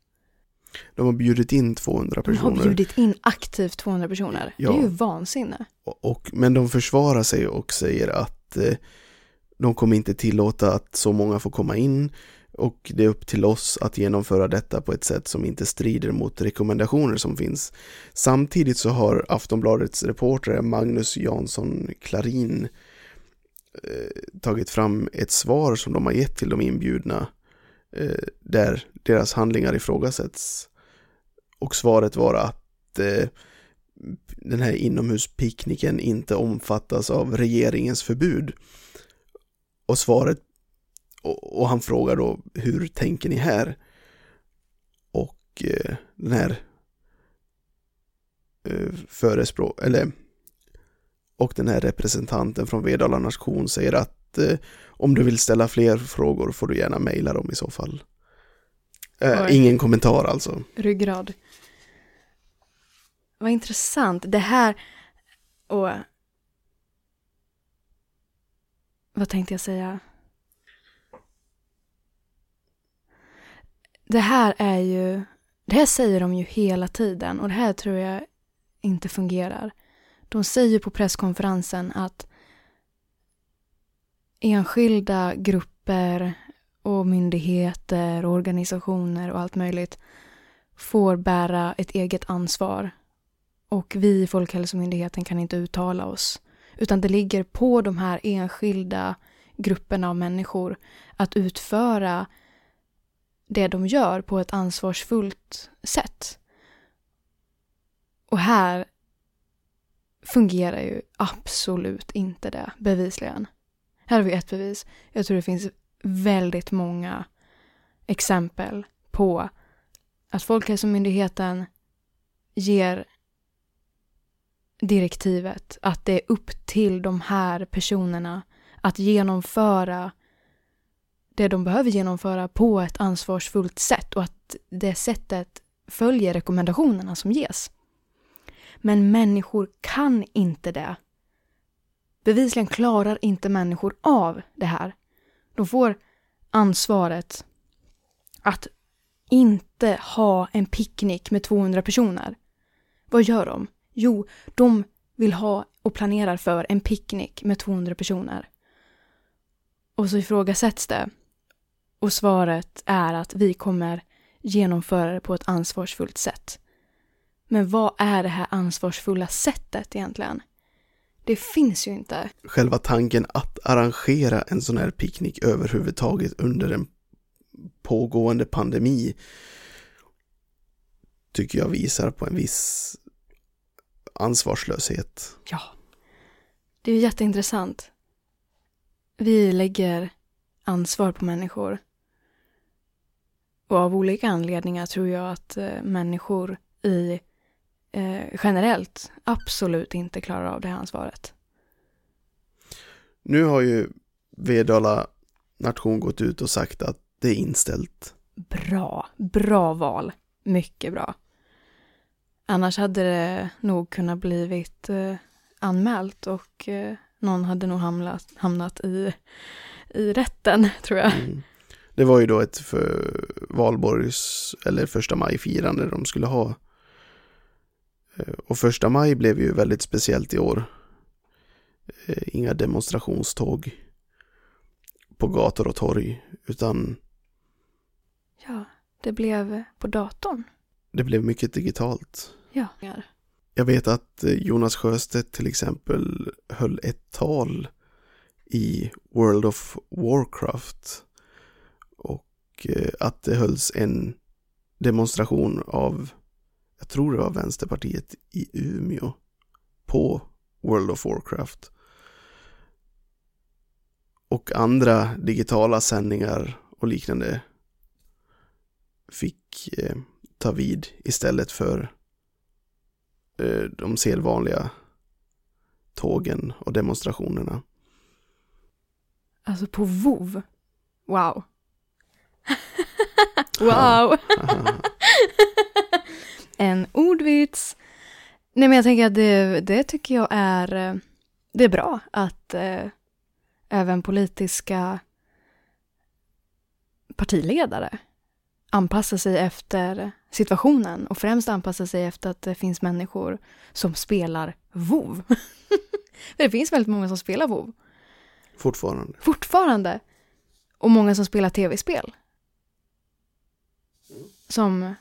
De har bjudit in 200 personer. De har bjudit in aktivt 200 personer. Ja. Det är ju vansinne. Och, och, men de försvarar sig och säger att eh, de kommer inte tillåta att så många får komma in och det är upp till oss att genomföra detta på ett sätt som inte strider mot rekommendationer som finns. Samtidigt så har Aftonbladets reporter Magnus Jansson Klarin eh, tagit fram ett svar som de har gett till de inbjudna eh, där deras handlingar ifrågasätts. Och svaret var att eh, den här inomhuspicknicken inte omfattas av regeringens förbud. Och svaret och, och han frågar då hur tänker ni här? Och eh, den här eh, förespråk eller och den här representanten från Vedala nation säger att eh, om du vill ställa fler frågor får du gärna mejla dem i så fall. Eh, ingen kommentar alltså. Ryggrad. Vad intressant. Det här och vad tänkte jag säga? Det här är ju, det här säger de ju hela tiden och det här tror jag inte fungerar. De säger på presskonferensen att enskilda grupper och myndigheter och organisationer och allt möjligt får bära ett eget ansvar. Och vi i Folkhälsomyndigheten kan inte uttala oss. Utan det ligger på de här enskilda grupperna av människor att utföra det de gör på ett ansvarsfullt sätt. Och här fungerar ju absolut inte det, bevisligen. Här har vi ett bevis. Jag tror det finns väldigt många exempel på att Folkhälsomyndigheten ger direktivet att det är upp till de här personerna att genomföra det de behöver genomföra på ett ansvarsfullt sätt och att det sättet följer rekommendationerna som ges. Men människor kan inte det. Bevisligen klarar inte människor av det här. De får ansvaret att inte ha en picknick med 200 personer. Vad gör de? Jo, de vill ha och planerar för en picknick med 200 personer. Och så ifrågasätts det. Och svaret är att vi kommer genomföra det på ett ansvarsfullt sätt. Men vad är det här ansvarsfulla sättet egentligen? Det finns ju inte. Själva tanken att arrangera en sån här picknick överhuvudtaget under en pågående pandemi tycker jag visar på en viss ansvarslöshet. Ja. Det är ju jätteintressant. Vi lägger ansvar på människor. Och av olika anledningar tror jag att eh, människor i eh, generellt absolut inte klarar av det här ansvaret. Nu har ju Vedala nation gått ut och sagt att det är inställt. Bra, bra val. Mycket bra. Annars hade det nog kunnat blivit eh, anmält och eh, någon hade nog hamnat, hamnat i, i rätten, tror jag. Mm. Det var ju då ett för valborgs eller första maj-firande de skulle ha. Eh, och första maj blev ju väldigt speciellt i år. Eh, inga demonstrationståg på gator och torg, utan... Ja, det blev på datorn. Det blev mycket digitalt. Ja. Jag vet att eh, Jonas Sjöstedt till exempel höll ett tal i World of Warcraft och eh, att det hölls en demonstration av, jag tror det var Vänsterpartiet i Umeå på World of Warcraft. Och andra digitala sändningar och liknande fick eh, ta vid istället för eh, de sedvanliga tågen och demonstrationerna. Alltså på VOV? Wow. wow! en ordvits. Nej men jag tänker att det, det tycker jag är, det är bra att eh, även politiska partiledare anpassar sig efter situationen och främst anpassar sig efter att det finns människor som spelar WoW. det finns väldigt många som spelar WoW. Fortfarande. Fortfarande. Och många som spelar tv-spel. Som...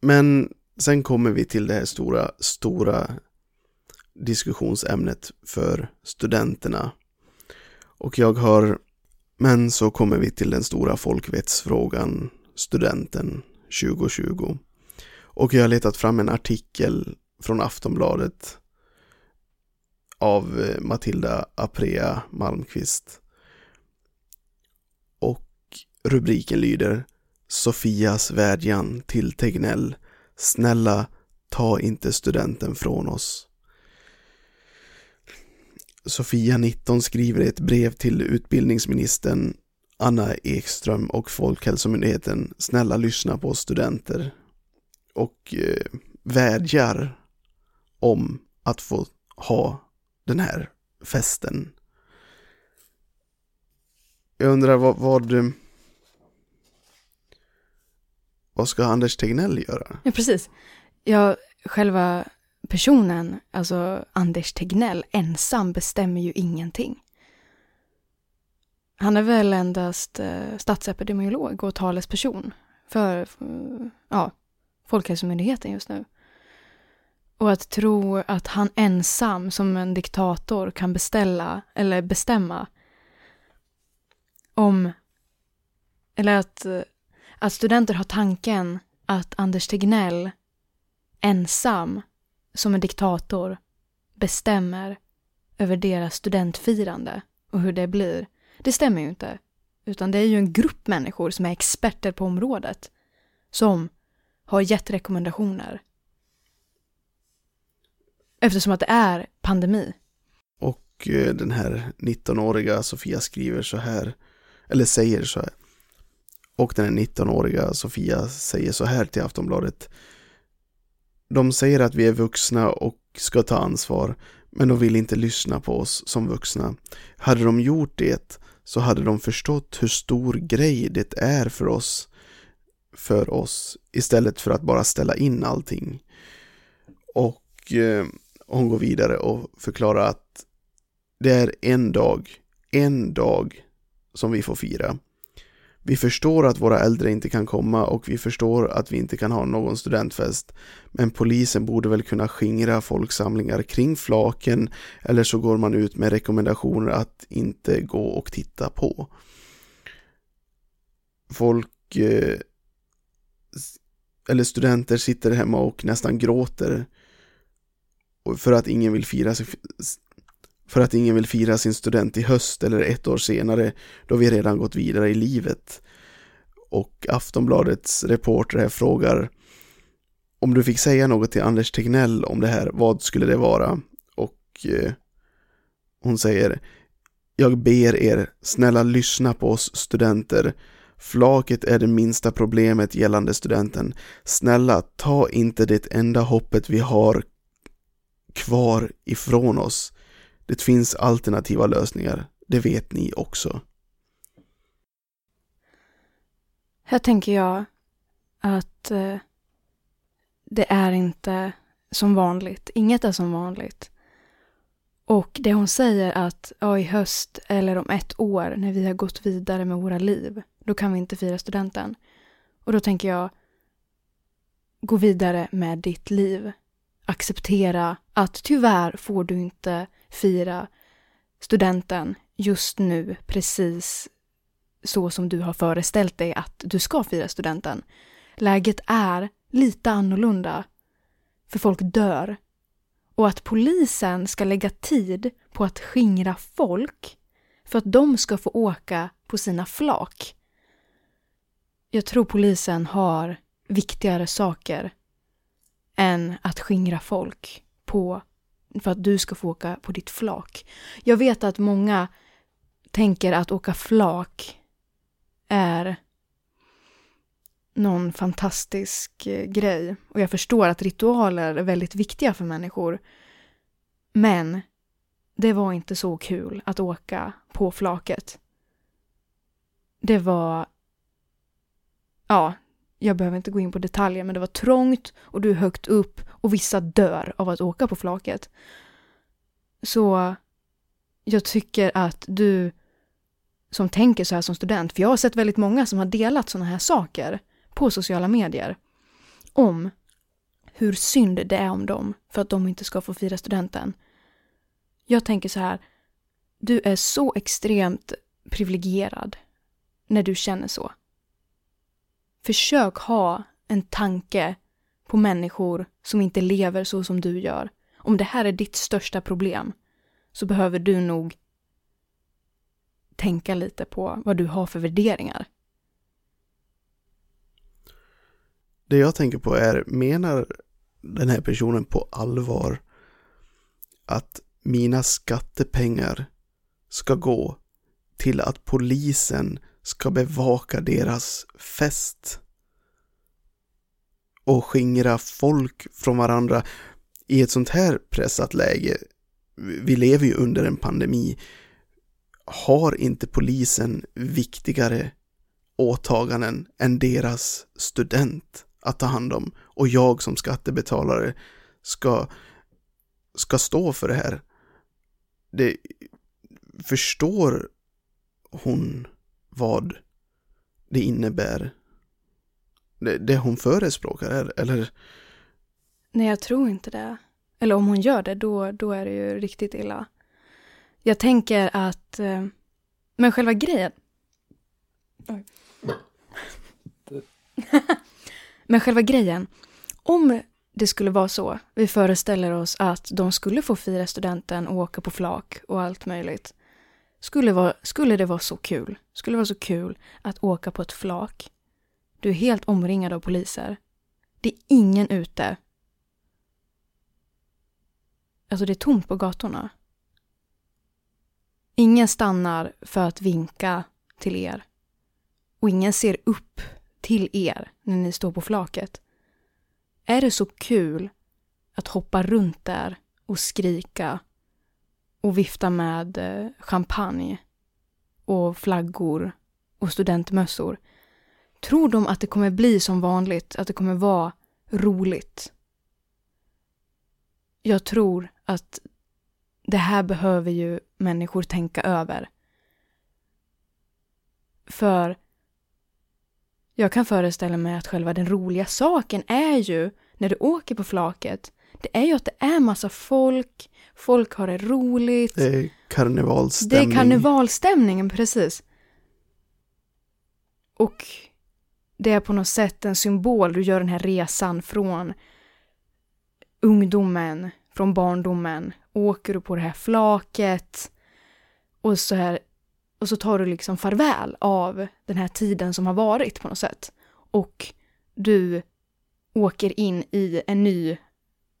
Men sen kommer vi till det här stora, stora diskussionsämnet för studenterna. Och jag har men så kommer vi till den stora folkvetsfrågan studenten 2020. Och jag har letat fram en artikel från Aftonbladet av eh, Matilda Aprea Malmqvist. Rubriken lyder Sofias vädjan till Tegnell. Snälla, ta inte studenten från oss. Sofia 19 skriver ett brev till utbildningsministern Anna Ekström och Folkhälsomyndigheten Snälla lyssna på studenter och eh, vädjar om att få ha den här festen. Jag undrar vad, vad vad ska Anders Tegnell göra? Ja, precis. Ja, själva personen, alltså Anders Tegnell, ensam bestämmer ju ingenting. Han är väl endast eh, statsepidemiolog och talesperson för eh, ja, Folkhälsomyndigheten just nu. Och att tro att han ensam som en diktator kan beställa eller bestämma om eller att, eh, att studenter har tanken att Anders Tegnell ensam som en diktator bestämmer över deras studentfirande och hur det blir. Det stämmer ju inte. Utan det är ju en grupp människor som är experter på området som har gett rekommendationer. Eftersom att det är pandemi. Och eh, den här 19-åriga Sofia skriver så här, eller säger så här. Och den här 19-åriga Sofia säger så här till Aftonbladet. De säger att vi är vuxna och ska ta ansvar, men de vill inte lyssna på oss som vuxna. Hade de gjort det så hade de förstått hur stor grej det är för oss, för oss, istället för att bara ställa in allting. Och eh, hon går vidare och förklarar att det är en dag, en dag som vi får fira. Vi förstår att våra äldre inte kan komma och vi förstår att vi inte kan ha någon studentfest. Men polisen borde väl kunna skingra folksamlingar kring flaken eller så går man ut med rekommendationer att inte gå och titta på. Folk eh, eller studenter sitter hemma och nästan gråter för att ingen vill fira för att ingen vill fira sin student i höst eller ett år senare då vi redan gått vidare i livet. Och Aftonbladets reporter här frågar om du fick säga något till Anders Tegnell om det här, vad skulle det vara? Och eh, hon säger Jag ber er, snälla lyssna på oss studenter. Flaket är det minsta problemet gällande studenten. Snälla, ta inte det enda hoppet vi har kvar ifrån oss. Det finns alternativa lösningar, det vet ni också. Här tänker jag att eh, det är inte som vanligt. Inget är som vanligt. Och det hon säger att ja, i höst eller om ett år när vi har gått vidare med våra liv, då kan vi inte fira studenten. Och då tänker jag, gå vidare med ditt liv. Acceptera att tyvärr får du inte fira studenten just nu precis så som du har föreställt dig att du ska fira studenten. Läget är lite annorlunda. För folk dör. Och att polisen ska lägga tid på att skingra folk för att de ska få åka på sina flak. Jag tror polisen har viktigare saker än att skingra folk på för att du ska få åka på ditt flak. Jag vet att många tänker att åka flak är någon fantastisk eh, grej. Och jag förstår att ritualer är väldigt viktiga för människor. Men det var inte så kul att åka på flaket. Det var... Ja, jag behöver inte gå in på detaljer, men det var trångt och du är högt upp och vissa dör av att åka på flaket. Så jag tycker att du som tänker så här som student, för jag har sett väldigt många som har delat sådana här saker på sociala medier om hur synd det är om dem för att de inte ska få fira studenten. Jag tänker så här, du är så extremt privilegierad när du känner så. Försök ha en tanke på människor som inte lever så som du gör. Om det här är ditt största problem så behöver du nog tänka lite på vad du har för värderingar. Det jag tänker på är, menar den här personen på allvar att mina skattepengar ska gå till att polisen ska bevaka deras fest och skingra folk från varandra i ett sånt här pressat läge. Vi lever ju under en pandemi. Har inte polisen viktigare åtaganden än deras student att ta hand om och jag som skattebetalare ska, ska stå för det här? Det, förstår hon vad det innebär det, det hon förespråkar, eller? Nej, jag tror inte det. Eller om hon gör det, då, då är det ju riktigt illa. Jag tänker att, eh, men själva grejen... men själva grejen, om det skulle vara så, vi föreställer oss att de skulle få fira studenten och åka på flak och allt möjligt. Skulle, vara, skulle det vara så kul, skulle det vara så kul att åka på ett flak du är helt omringad av poliser. Det är ingen ute. Alltså det är tomt på gatorna. Ingen stannar för att vinka till er. Och ingen ser upp till er när ni står på flaket. Är det så kul att hoppa runt där och skrika och vifta med eh, champagne och flaggor och studentmössor Tror de att det kommer bli som vanligt, att det kommer vara roligt? Jag tror att det här behöver ju människor tänka över. För Jag kan föreställa mig att själva den roliga saken är ju, när du åker på flaket, det är ju att det är massa folk, folk har det roligt. Det är karnevalstämning. Det är karnevalstämningen, precis. Och det är på något sätt en symbol. Du gör den här resan från ungdomen, från barndomen. Åker du på det här flaket och så, här, och så tar du liksom farväl av den här tiden som har varit på något sätt. Och du åker in i en ny,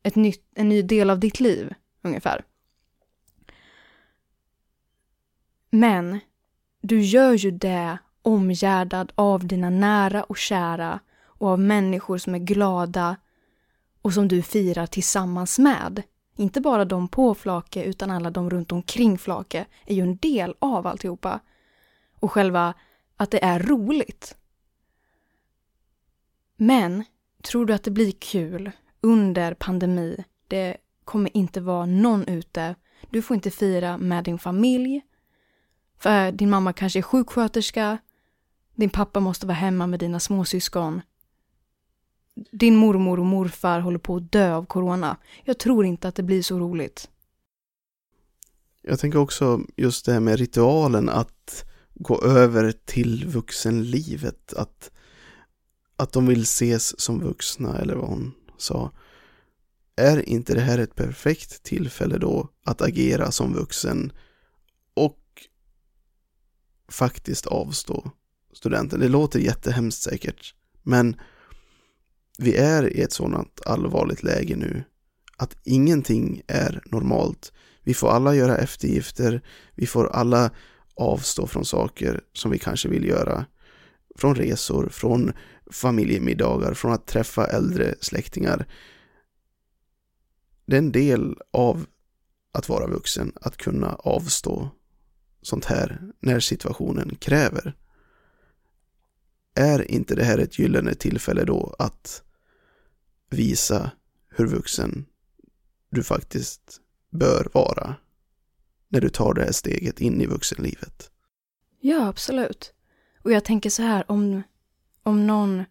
ett nytt, en ny del av ditt liv, ungefär. Men du gör ju det omgärdad av dina nära och kära och av människor som är glada och som du firar tillsammans med. Inte bara de på Flake utan alla de runt omkring Flake är ju en del av alltihopa. Och själva att det är roligt. Men tror du att det blir kul under pandemi? Det kommer inte vara någon ute. Du får inte fira med din familj. För din mamma kanske är sjuksköterska. Din pappa måste vara hemma med dina småsyskon. Din mormor och morfar håller på att dö av corona. Jag tror inte att det blir så roligt. Jag tänker också just det här med ritualen att gå över till vuxenlivet. Att, att de vill ses som vuxna eller vad hon sa. Är inte det här ett perfekt tillfälle då att agera som vuxen och faktiskt avstå studenten? Det låter jättehemskt säkert, men vi är i ett sådant allvarligt läge nu att ingenting är normalt. Vi får alla göra eftergifter, vi får alla avstå från saker som vi kanske vill göra. Från resor, från familjemiddagar, från att träffa äldre släktingar. Det är en del av att vara vuxen, att kunna avstå sånt här när situationen kräver. Är inte det här ett gyllene tillfälle då att visa hur vuxen du faktiskt bör vara när du tar det här steget in i vuxenlivet. Ja, absolut. Och jag tänker så här, om, om någon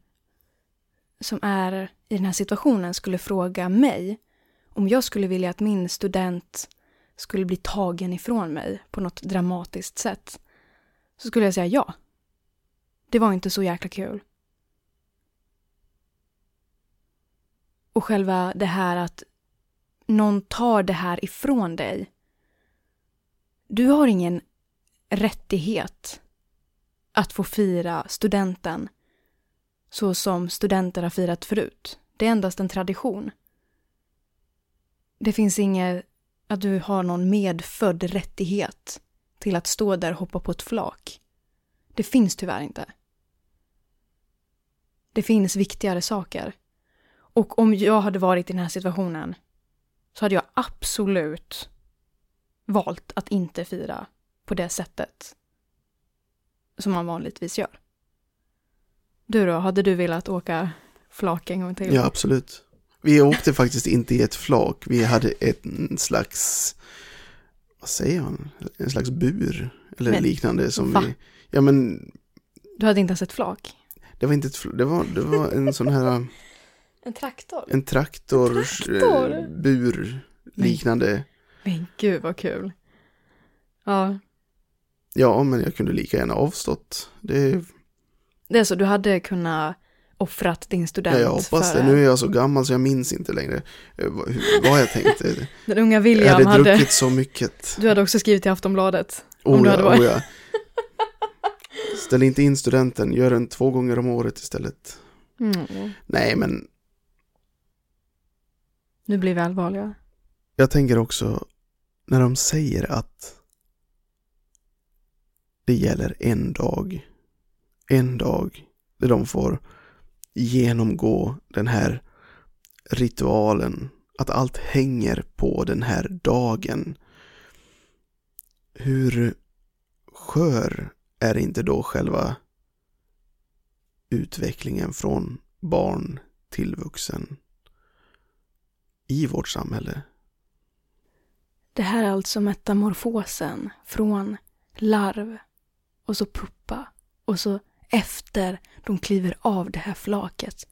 som är i den här situationen skulle fråga mig om jag skulle vilja att min student skulle bli tagen ifrån mig på något dramatiskt sätt så skulle jag säga ja. Det var inte så jäkla kul. Och själva det här att någon tar det här ifrån dig. Du har ingen rättighet att få fira studenten så som studenter har firat förut. Det är endast en tradition. Det finns inget att du har någon medfödd rättighet till att stå där och hoppa på ett flak. Det finns tyvärr inte. Det finns viktigare saker. Och om jag hade varit i den här situationen så hade jag absolut valt att inte fira på det sättet som man vanligtvis gör. Du då, hade du velat åka flak en gång till? Ja, absolut. Vi åkte faktiskt inte i ett flak, vi hade en slags, vad säger man, en slags bur eller men, liknande som va? vi, ja men. Du hade inte ens ett flak? Det var inte ett flak, det var, det var en sån här en traktor? En traktor, en traktor? Eh, bur liknande. Men gud vad kul. Ja. Ja, men jag kunde lika gärna avstått. Det, det är så, du hade kunnat offrat din student ja, jag hoppas det. Nu är jag så gammal så jag minns inte längre eh, vad jag tänkte. Den unga William hade... Jag hade druckit så mycket. Du hade också skrivit i Aftonbladet. Oh, om du hade varit. Oh, ja. Ställ inte in studenten, gör den två gånger om året istället. Mm. Nej, men nu blir vi allvarliga. Jag tänker också när de säger att det gäller en dag. En dag där de får genomgå den här ritualen. Att allt hänger på den här dagen. Hur skör är inte då själva utvecklingen från barn till vuxen? i vårt samhälle. Det här är alltså metamorfosen från larv och så puppa och så efter de kliver av det här flaket,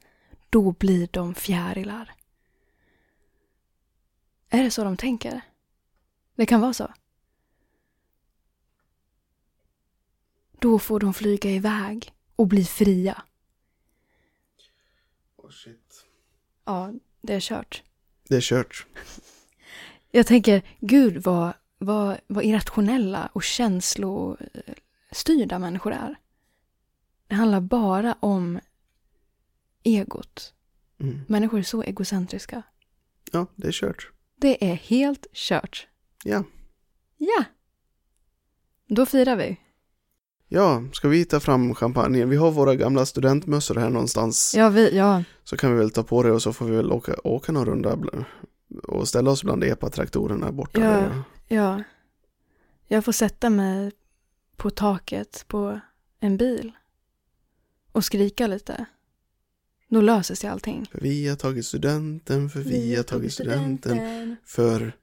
då blir de fjärilar. Är det så de tänker? Det kan vara så. Då får de flyga iväg och bli fria. Oh shit. Ja, det är kört. Det är kört. Jag tänker, gud vad, vad, vad irrationella och känslostyrda människor är. Det handlar bara om egot. Mm. Människor är så egocentriska. Ja, det är kört. Det är helt kört. Ja. Ja. Då firar vi. Ja, ska vi ta fram champagnen? Vi har våra gamla studentmössor här någonstans. Ja, vi, ja. Så kan vi väl ta på det och så får vi väl åka, åka någon runda och ställa oss bland epatraktorerna borta. Ja. där. ja. Jag får sätta mig på taket på en bil och skrika lite. Då löser sig allting. För vi har tagit studenten, för vi, har tagit studenten. För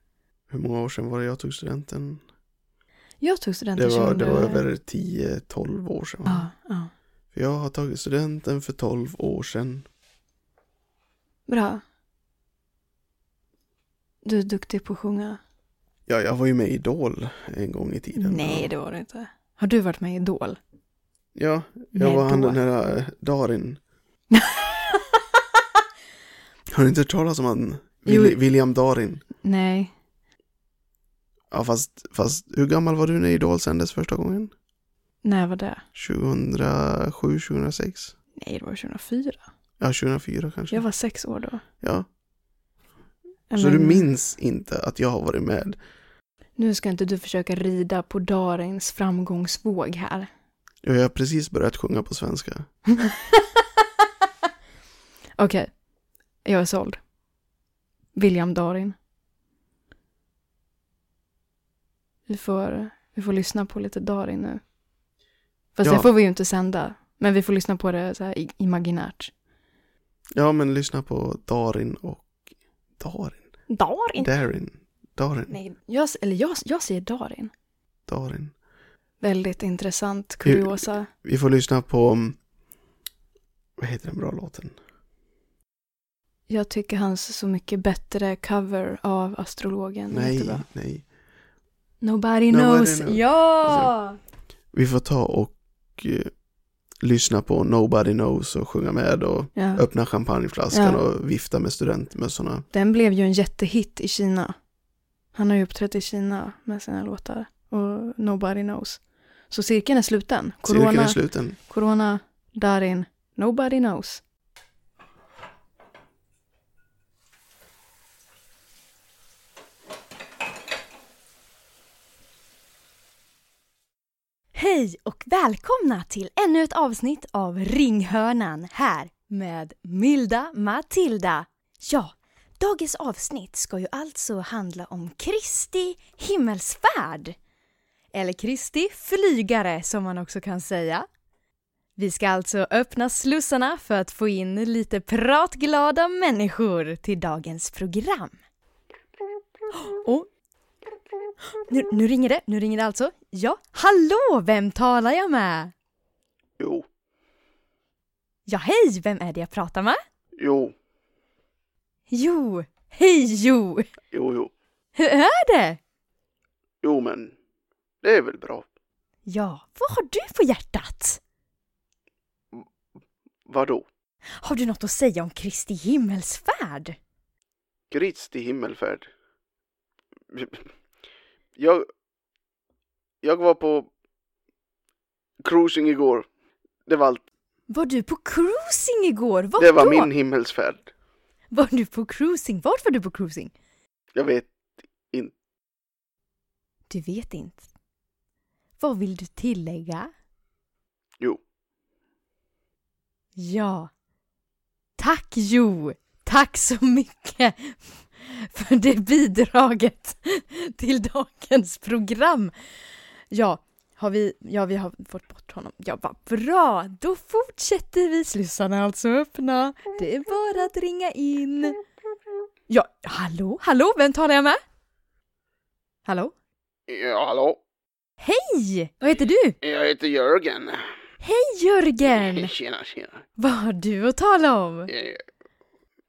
hur många år sedan var det jag tog studenten? Jag tog studenten Det var, det var 2000. över 10-12 år sedan. Ja, ja. För jag har tagit studenten för 12 år sedan. Bra. Du är duktig på att sjunga. Ja, jag var ju med i Idol en gång i tiden. Nej, det var det inte. Har du varit med i Idol? Ja, jag var han den här eh, Darin. Har du inte hört talas om han? Jo. Willi- William Darin. Nej. Ja, fast, fast hur gammal var du när Idol sändes första gången? När var det? 2007, 2006? Nej, det var 2004. Ja, 2004 kanske. Jag var sex år då. Ja, Ja, så men du minns inte att jag har varit med? Nu ska inte du försöka rida på Darins framgångsvåg här. Jag har precis börjat sjunga på svenska. Okej. Jag är såld. William Darin. Vi får, vi får lyssna på lite Darin nu. Fast Ja. det får vi ju inte sända. Men vi får lyssna på det så här imaginärt. Ja, men lyssna på Darin och... Darin? Darin? Darin? Darin? Nej, jag, eller jag, jag säger Darin. Darin. Väldigt intressant kuriosa. Vi får lyssna på... um, Vad heter den bra låten? Jag tycker hans Så mycket bättre cover av Astrologen Nej, nej. Nobody, Nobody knows. knows. Ja! Vi får ta och eh, lyssna på Nobody Knows och sjunga med och ja. öppna champagneflaskan Ja. och vifta med studentmössorna. Den blev ju en jättehit i Kina. Han har ju uppträtt i Kina med sina låtar. Och Nobody knows. Så cirkeln är sluten. Cirkeln Corona, är sluten. corona, Darin, Nobody knows. Hej och välkomna till ännu ett avsnitt av Ringhörnan här med Milda Matilda. Ja, dagens avsnitt ska ju alltså handla om Kristi himmelsfärd. Eller Kristi flygare som man också kan säga. Vi ska alltså öppna slussarna för att få in lite pratglada människor till dagens program. Och nu, nu ringer det, nu ringer det alltså. Ja, hallå, vem talar jag med? Jo, Ja, hej, vem är det jag pratar med? jo, Jo, hej Jo! jo, jo, Hur är det? jo men det är väl bra. Ja, vad har du på hjärtat? Vadå? Har du något att säga om Kristi himmelsfärd? Kristi himmelfärd. Jag, jag var på cruising igår. Det var allt. Var du på cruising igår? Var Det var då? min himmelsfärd. Var du på cruising? Vart var du på cruising? Jag vet, Du vet inte. Vad vill du tillägga? jo. Ja. Tack Jo! Tack så mycket för det bidraget till dagens program. Ja, har vi, ja, vi har fått bort honom. Ja, vad bra! Då fortsätter vi. Slussarna är alltså öppna. Det är bara att ringa in. Ja, hallå, hallå, vem talar jag med? Hallå? Ja, hallå. Hej! Vad heter du? Jag heter Jörgen. Hej Jörgen! Tjena, tjena. Vad har du att tala om? Eh,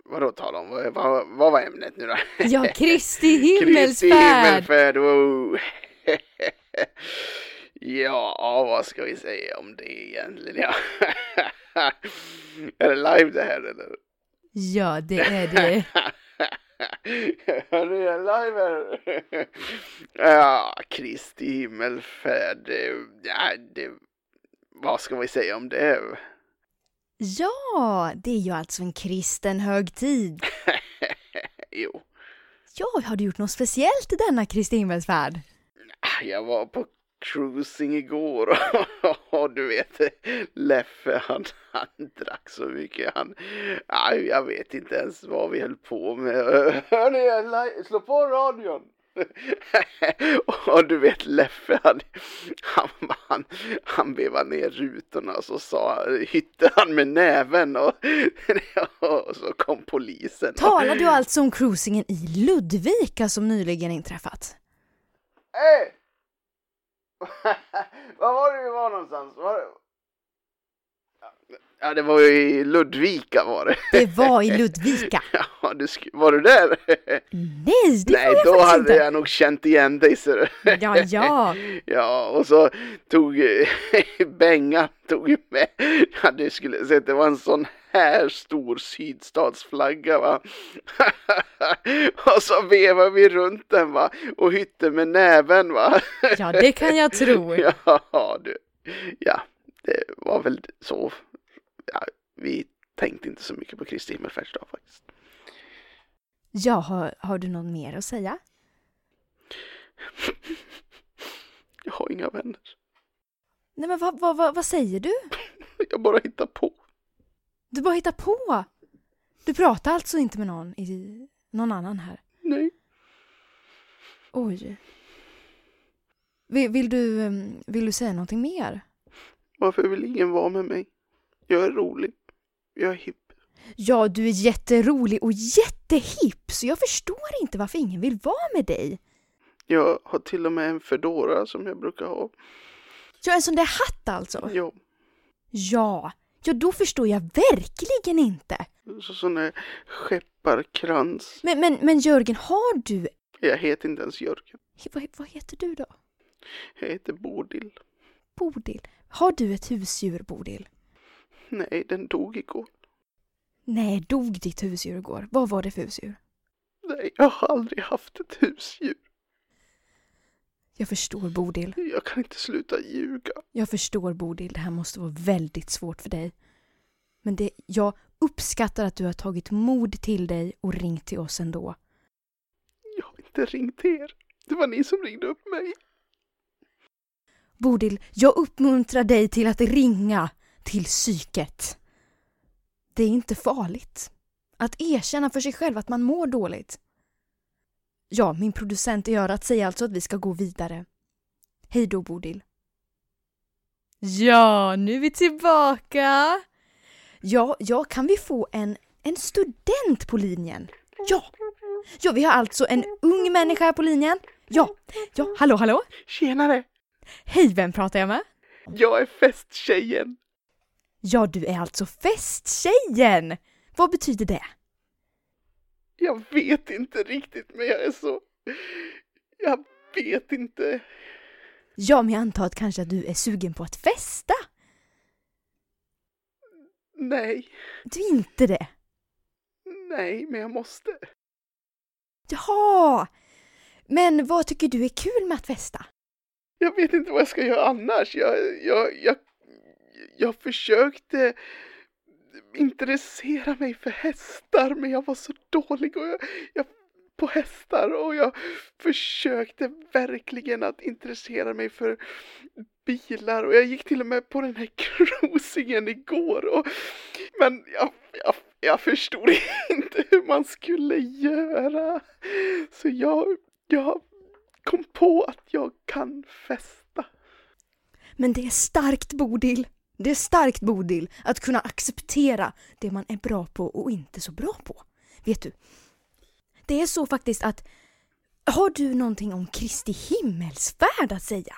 vadå tala om? Vad, vad, vad var ämnet nu då? Ja, Kristi Kristi himmelsfärd! wow. ja, vad ska vi säga om det egentligen? Ja. är det live det här eller? Ja, det är det. Ja, det är live här. ja, Kristi himmelfärd. det- Ja, det, vad ska vi säga om det? Ja, det är ju alltså en kristen högtid. jo, Ja, har du gjort något speciellt i denna Kristi himmelsfärd? jag var på cruising igår och du vet Leffe han, han drack så mycket han, aj, jag vet inte ens vad vi höll på med. Hörni, slå på radion! och du vet Leffe han, han, han, han vevade ner rutorna och så sa, hytte han med näven och, och så kom polisen. Talar du alltså om cruisingen i Ludvika som nyligen inträffat? Hej! Var var det vi var någonstans? Var det... Ja, det var ju i Ludvika var det. Det var i Ludvika. Ja, du sk- var du där? Nej, det Nej, var jag då hade inte. jag nog känt igen dig ser du. Ja, ja. Ja, och så tog eh, Bengan tog med, ja du skulle se att det var en sån här stor sydstatsflagga va. och så vevade vi runt den va och hytte med näven va. Ja, det kan jag tro. Ja, du. Ja, det var väl så. Ja, vi tänkte inte så mycket på Kristi himmelfärdsdag faktiskt. Ja, har, har du något mer att säga? Jag har inga vänner. Nej, men vad, vad, vad, vad säger du? Jag bara hittar på. Du bara hittar på. Du pratar alltså inte med någon i någon annan här? Nej. Oj. Vill, vill, du, em, vill du säga någonting mer? Varför vill ingen vara med mig? Jag är rolig. Jag är hipp. Ja, du är jätterolig och jättehipp så jag förstår inte varför ingen vill vara med dig. Jag har till och med en fedora som jag brukar ha. Ja, en sån där hatt alltså? Ja, Ja, ja då förstår jag verkligen inte. så sån här skepparkrans. Men, men, men Jörgen, har du... Jag heter inte ens Jörgen. Vad, vad heter du då? Jag heter Bodil. Bodil. Har du ett husdjur, Bodil? Nej, den dog igår. Nej, dog ditt husdjur igår? Vad var det för husdjur? Nej, jag har aldrig haft ett husdjur. Jag förstår, Bodil. Jag kan inte sluta ljuga. Jag förstår, Bodil. Det här måste vara väldigt svårt för dig. Men det, jag uppskattar att du har tagit mod till dig och ringt till oss ändå. Jag har inte ringt er. Det var ni som ringde upp mig. Bodil, jag uppmuntrar dig till att ringa till psyket. Det är inte farligt. Att erkänna för sig själv att man mår dåligt. Ja, min producent i örat säger alltså att vi ska gå vidare. Hej då, Bodil. Ja, nu är vi tillbaka. Ja, ja, kan vi få en, en student på linjen? Ja. Ja, vi har alltså en ung människa här på linjen. Ja, ja, hallå, hallå. Tjenare! Hej, vem pratar jag med? Jag är festtjejen. Ja, du är alltså festtjejen! Vad betyder det? Jag vet inte riktigt, men jag är så... Jag vet inte. Ja, men jag antar att kanske att du är sugen på att festa? Nej, Du är inte det? nej, men jag måste. Jaha! Men vad tycker du är kul med att festa? Jag vet inte vad jag ska göra annars. Jag, jag, jag, jag försökte intressera mig för hästar, men jag var så dålig och jag, jag, på hästar och jag försökte verkligen att intressera mig för bilar och jag gick till och med på den här cruisingen igår och, men jag, jag, jag förstod inte hur man skulle göra. Så jag, jag kom på att jag kan festa. Men det är starkt, Bodil. Det är starkt, Bodil, att kunna acceptera det man är bra på och inte så bra på. Vet du? Det är så faktiskt att har du någonting om Kristi himmelsfärd att säga?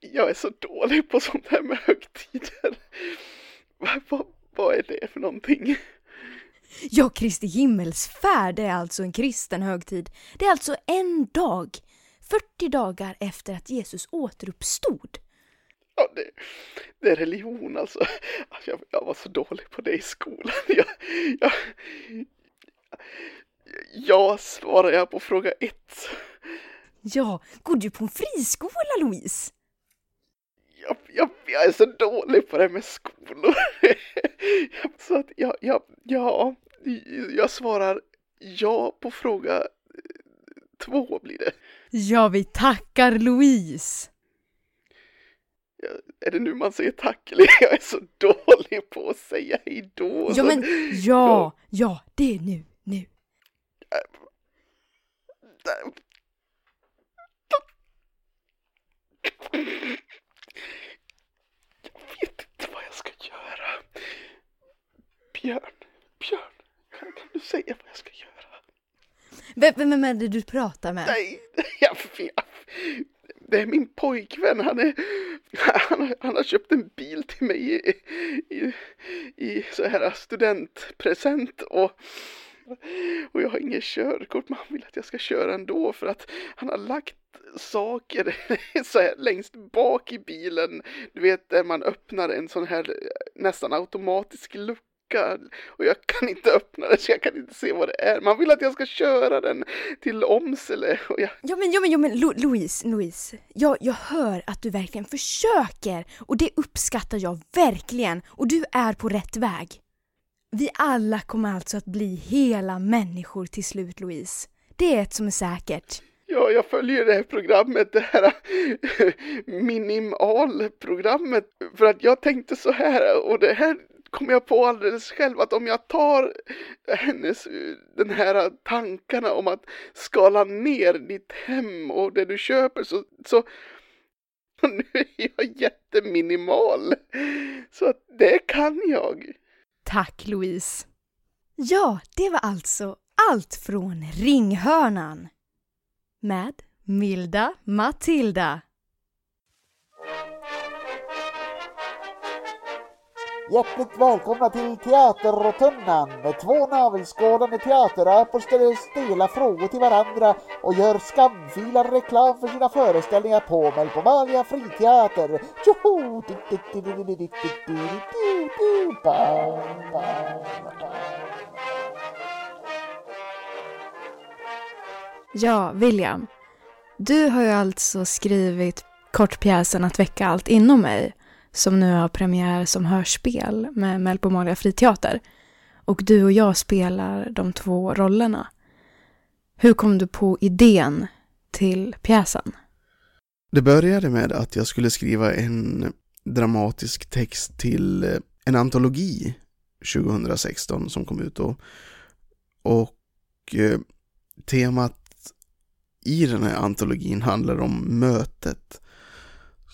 jag är så dålig på sånt här med högtider. Vad, vad, vad är det för någonting? Ja, Kristi himmelsfärd är alltså en kristen högtid. Det är alltså en dag, 40 dagar efter att Jesus återuppstod. Ja, det, det är religion alltså. Jag, jag, var så dålig på det i skolan. Jag, jag, jag svarar jag på fråga ett. Ja, går du på en friskola, Louise? Jag, jag, jag är så dålig på det med skolor. så att jag, jag, ja, jag svarar ja på fråga två blir det. Ja, vi tackar Louise. Ja, är det nu man säger tack eller jag är så dålig på att säga hejdå. Ja, men ja, ja, det är nu, nu. Jag vet inte vad jag ska göra. Björn, Björn, kan du säga vad jag ska göra? Vem, vem är det du pratar med? Nej, jag vet. Det är min pojkvän. Han, är, han, han har köpt en bil till mig i, i, i så här studentpresent och, och jag har inget körkort men han vill att jag ska köra ändå för att han har lagt saker så här längst bak i bilen. Du vet där man öppnar en sån här eh, nästan automatisk lucka och jag kan inte öppna den så jag kan inte se vad det är. Man vill att jag ska köra den till Åmsele och jag... Ja men, ja men, ja, men Lo Louise, Louise. Jag, jag hör att du verkligen försöker och det uppskattar jag verkligen och du är på rätt väg. Vi alla kommer alltså att bli hela människor till slut Louise. Det är ett som är säkert. Ja, jag följer det här programmet, det här minimalprogrammet, för att jag tänkte så här och det här kom jag på alldeles själv att om jag tar hennes, den här tankarna om att skala ner ditt hem och det du köper så, så nu är jag jätteminimal. Så att det kan jag. Tack Louise. Ja, det var alltså allt från ringhörnan. Med Milda Matilda. Hjärtligt välkomna till Teaterrotunnan! med två navelskådande teaterapor ställer stela frågor till varandra och gör skamfilad reklam för sina föreställningar på Melpomalia friteater. Tjoho! Ja, William. Du har ju alltså skrivit kortpjäsen Att väcka allt inom mig som nu har premiär som hörspel med Melpomalia friteater. Och du och jag spelar de två rollerna. Hur kom du på idén till pjäsen? Det började med att jag skulle skriva en dramatisk text till eh, en antologi 2016 som kom ut då. Och eh, temat i den här antologin handlar om mötet.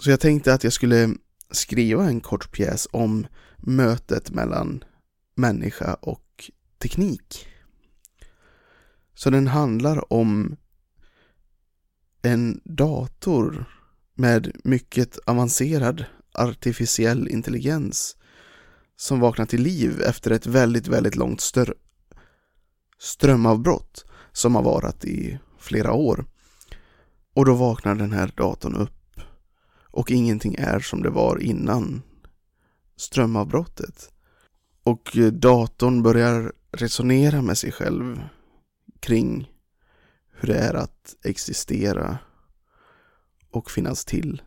Så jag tänkte att jag skulle skriva en kort pjäs om mötet mellan människa och teknik. Så den handlar om en dator med mycket avancerad artificiell intelligens som vaknar till liv efter ett väldigt, väldigt långt stör strömavbrott som har varat i flera år. Och då vaknar den här datorn upp och ingenting är som det var innan strömavbrottet. Och eh, datorn börjar resonera med sig själv kring hur det är att existera och finnas till.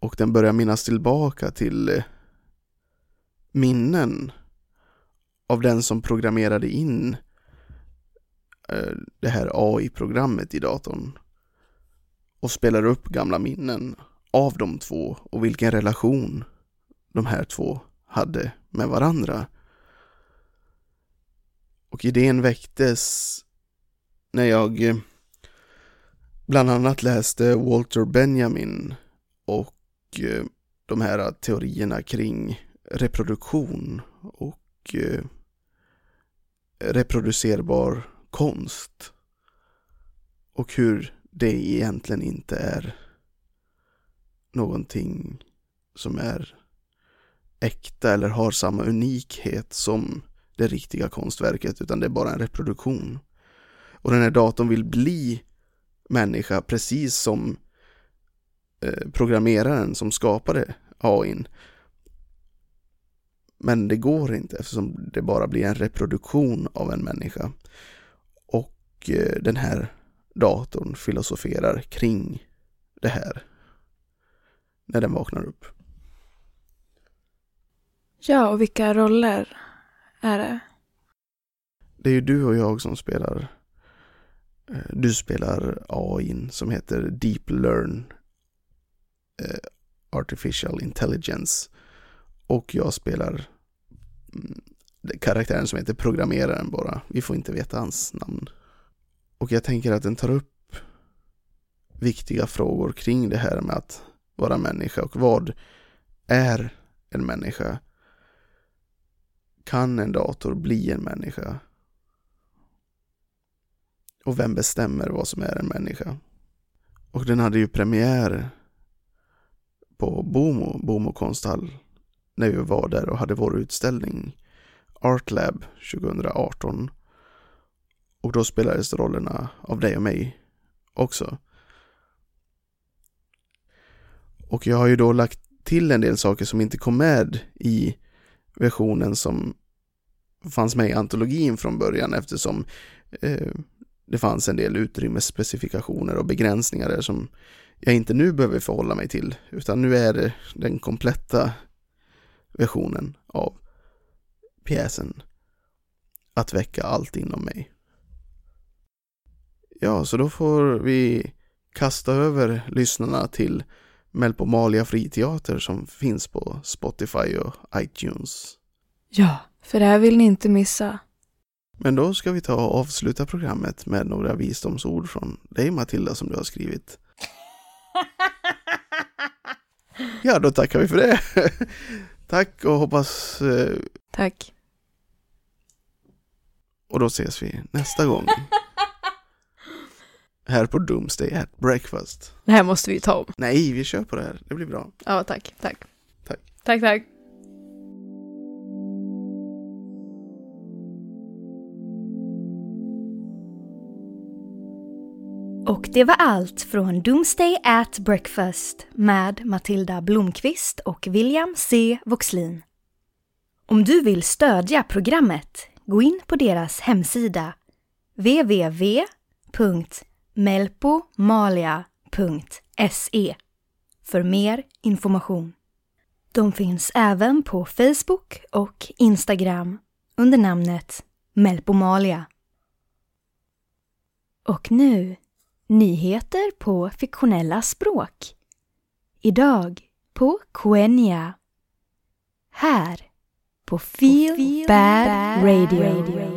Och den börjar minnas tillbaka till eh, minnen av den som programmerade in eh, det här AI-programmet i datorn och spelar upp gamla minnen av de två och vilken relation de här två hade med varandra. Och idén väcktes när jag eh, bland annat läste Walter Benjamin och eh, de här teorierna kring reproduktion och eh, reproducerbar konst. Och hur det egentligen inte är någonting som är äkta eller har samma unikhet som det riktiga konstverket utan det är bara en reproduktion. Och den här datorn vill bli människa precis som eh, programmeraren som skapade AIn. Men det går inte eftersom det bara blir en reproduktion av en människa. Och eh, den här datorn filosoferar kring det här när den vaknar upp. Ja, och vilka roller är det? Det är ju du och jag som spelar. eh, Du spelar AI som heter Deep Learn eh, Artificial Intelligence. Och jag spelar mm, karaktären som heter Programmeraren bara. Vi får inte veta hans namn. Och jag tänker att den tar upp viktiga frågor kring det här med att vara människa och vad är en människa? Kan en dator bli en människa? Och vem bestämmer vad som är en människa? Och den hade ju premiär på Bomo, Bomo konsthall, när vi var där och hade vår utställning Artlab 2018. Och då spelades rollerna av dig och mig också. Och jag har ju då lagt till en del saker som inte kom med i versionen som fanns med i antologin från början eftersom eh, det fanns en del utrymmesspecifikationer och begränsningar där som jag inte nu behöver förhålla mig till utan nu är det den kompletta versionen av pjäsen att väcka allt inom mig. Ja, så då får vi kasta över lyssnarna till Melpomalia friteater som finns på Spotify och iTunes. Ja, för det här vill ni inte missa. Men då ska vi ta och avsluta programmet med några visdomsord från dig Matilda som du har skrivit. Ja, då tackar vi för det. Tack och hoppas... eh, Tack. Och då ses vi nästa gång. Här på Doomsday at Breakfast. Det här måste vi ta om. Nej, vi kör på det här. Det blir bra. Ja, tack. Tack. Tack. Tack, tack. Och det var allt från Doomsday at Breakfast med Matilda Blomqvist och William C. Voxlin. Om du vill stödja programmet, gå in på deras hemsida melpomalia.se för mer information. De finns även på Facebook och Instagram under namnet Melpomalia. Och nu Nyheter på fiktionella språk. Idag på Quenya. Här på Feel, Bad, Radio.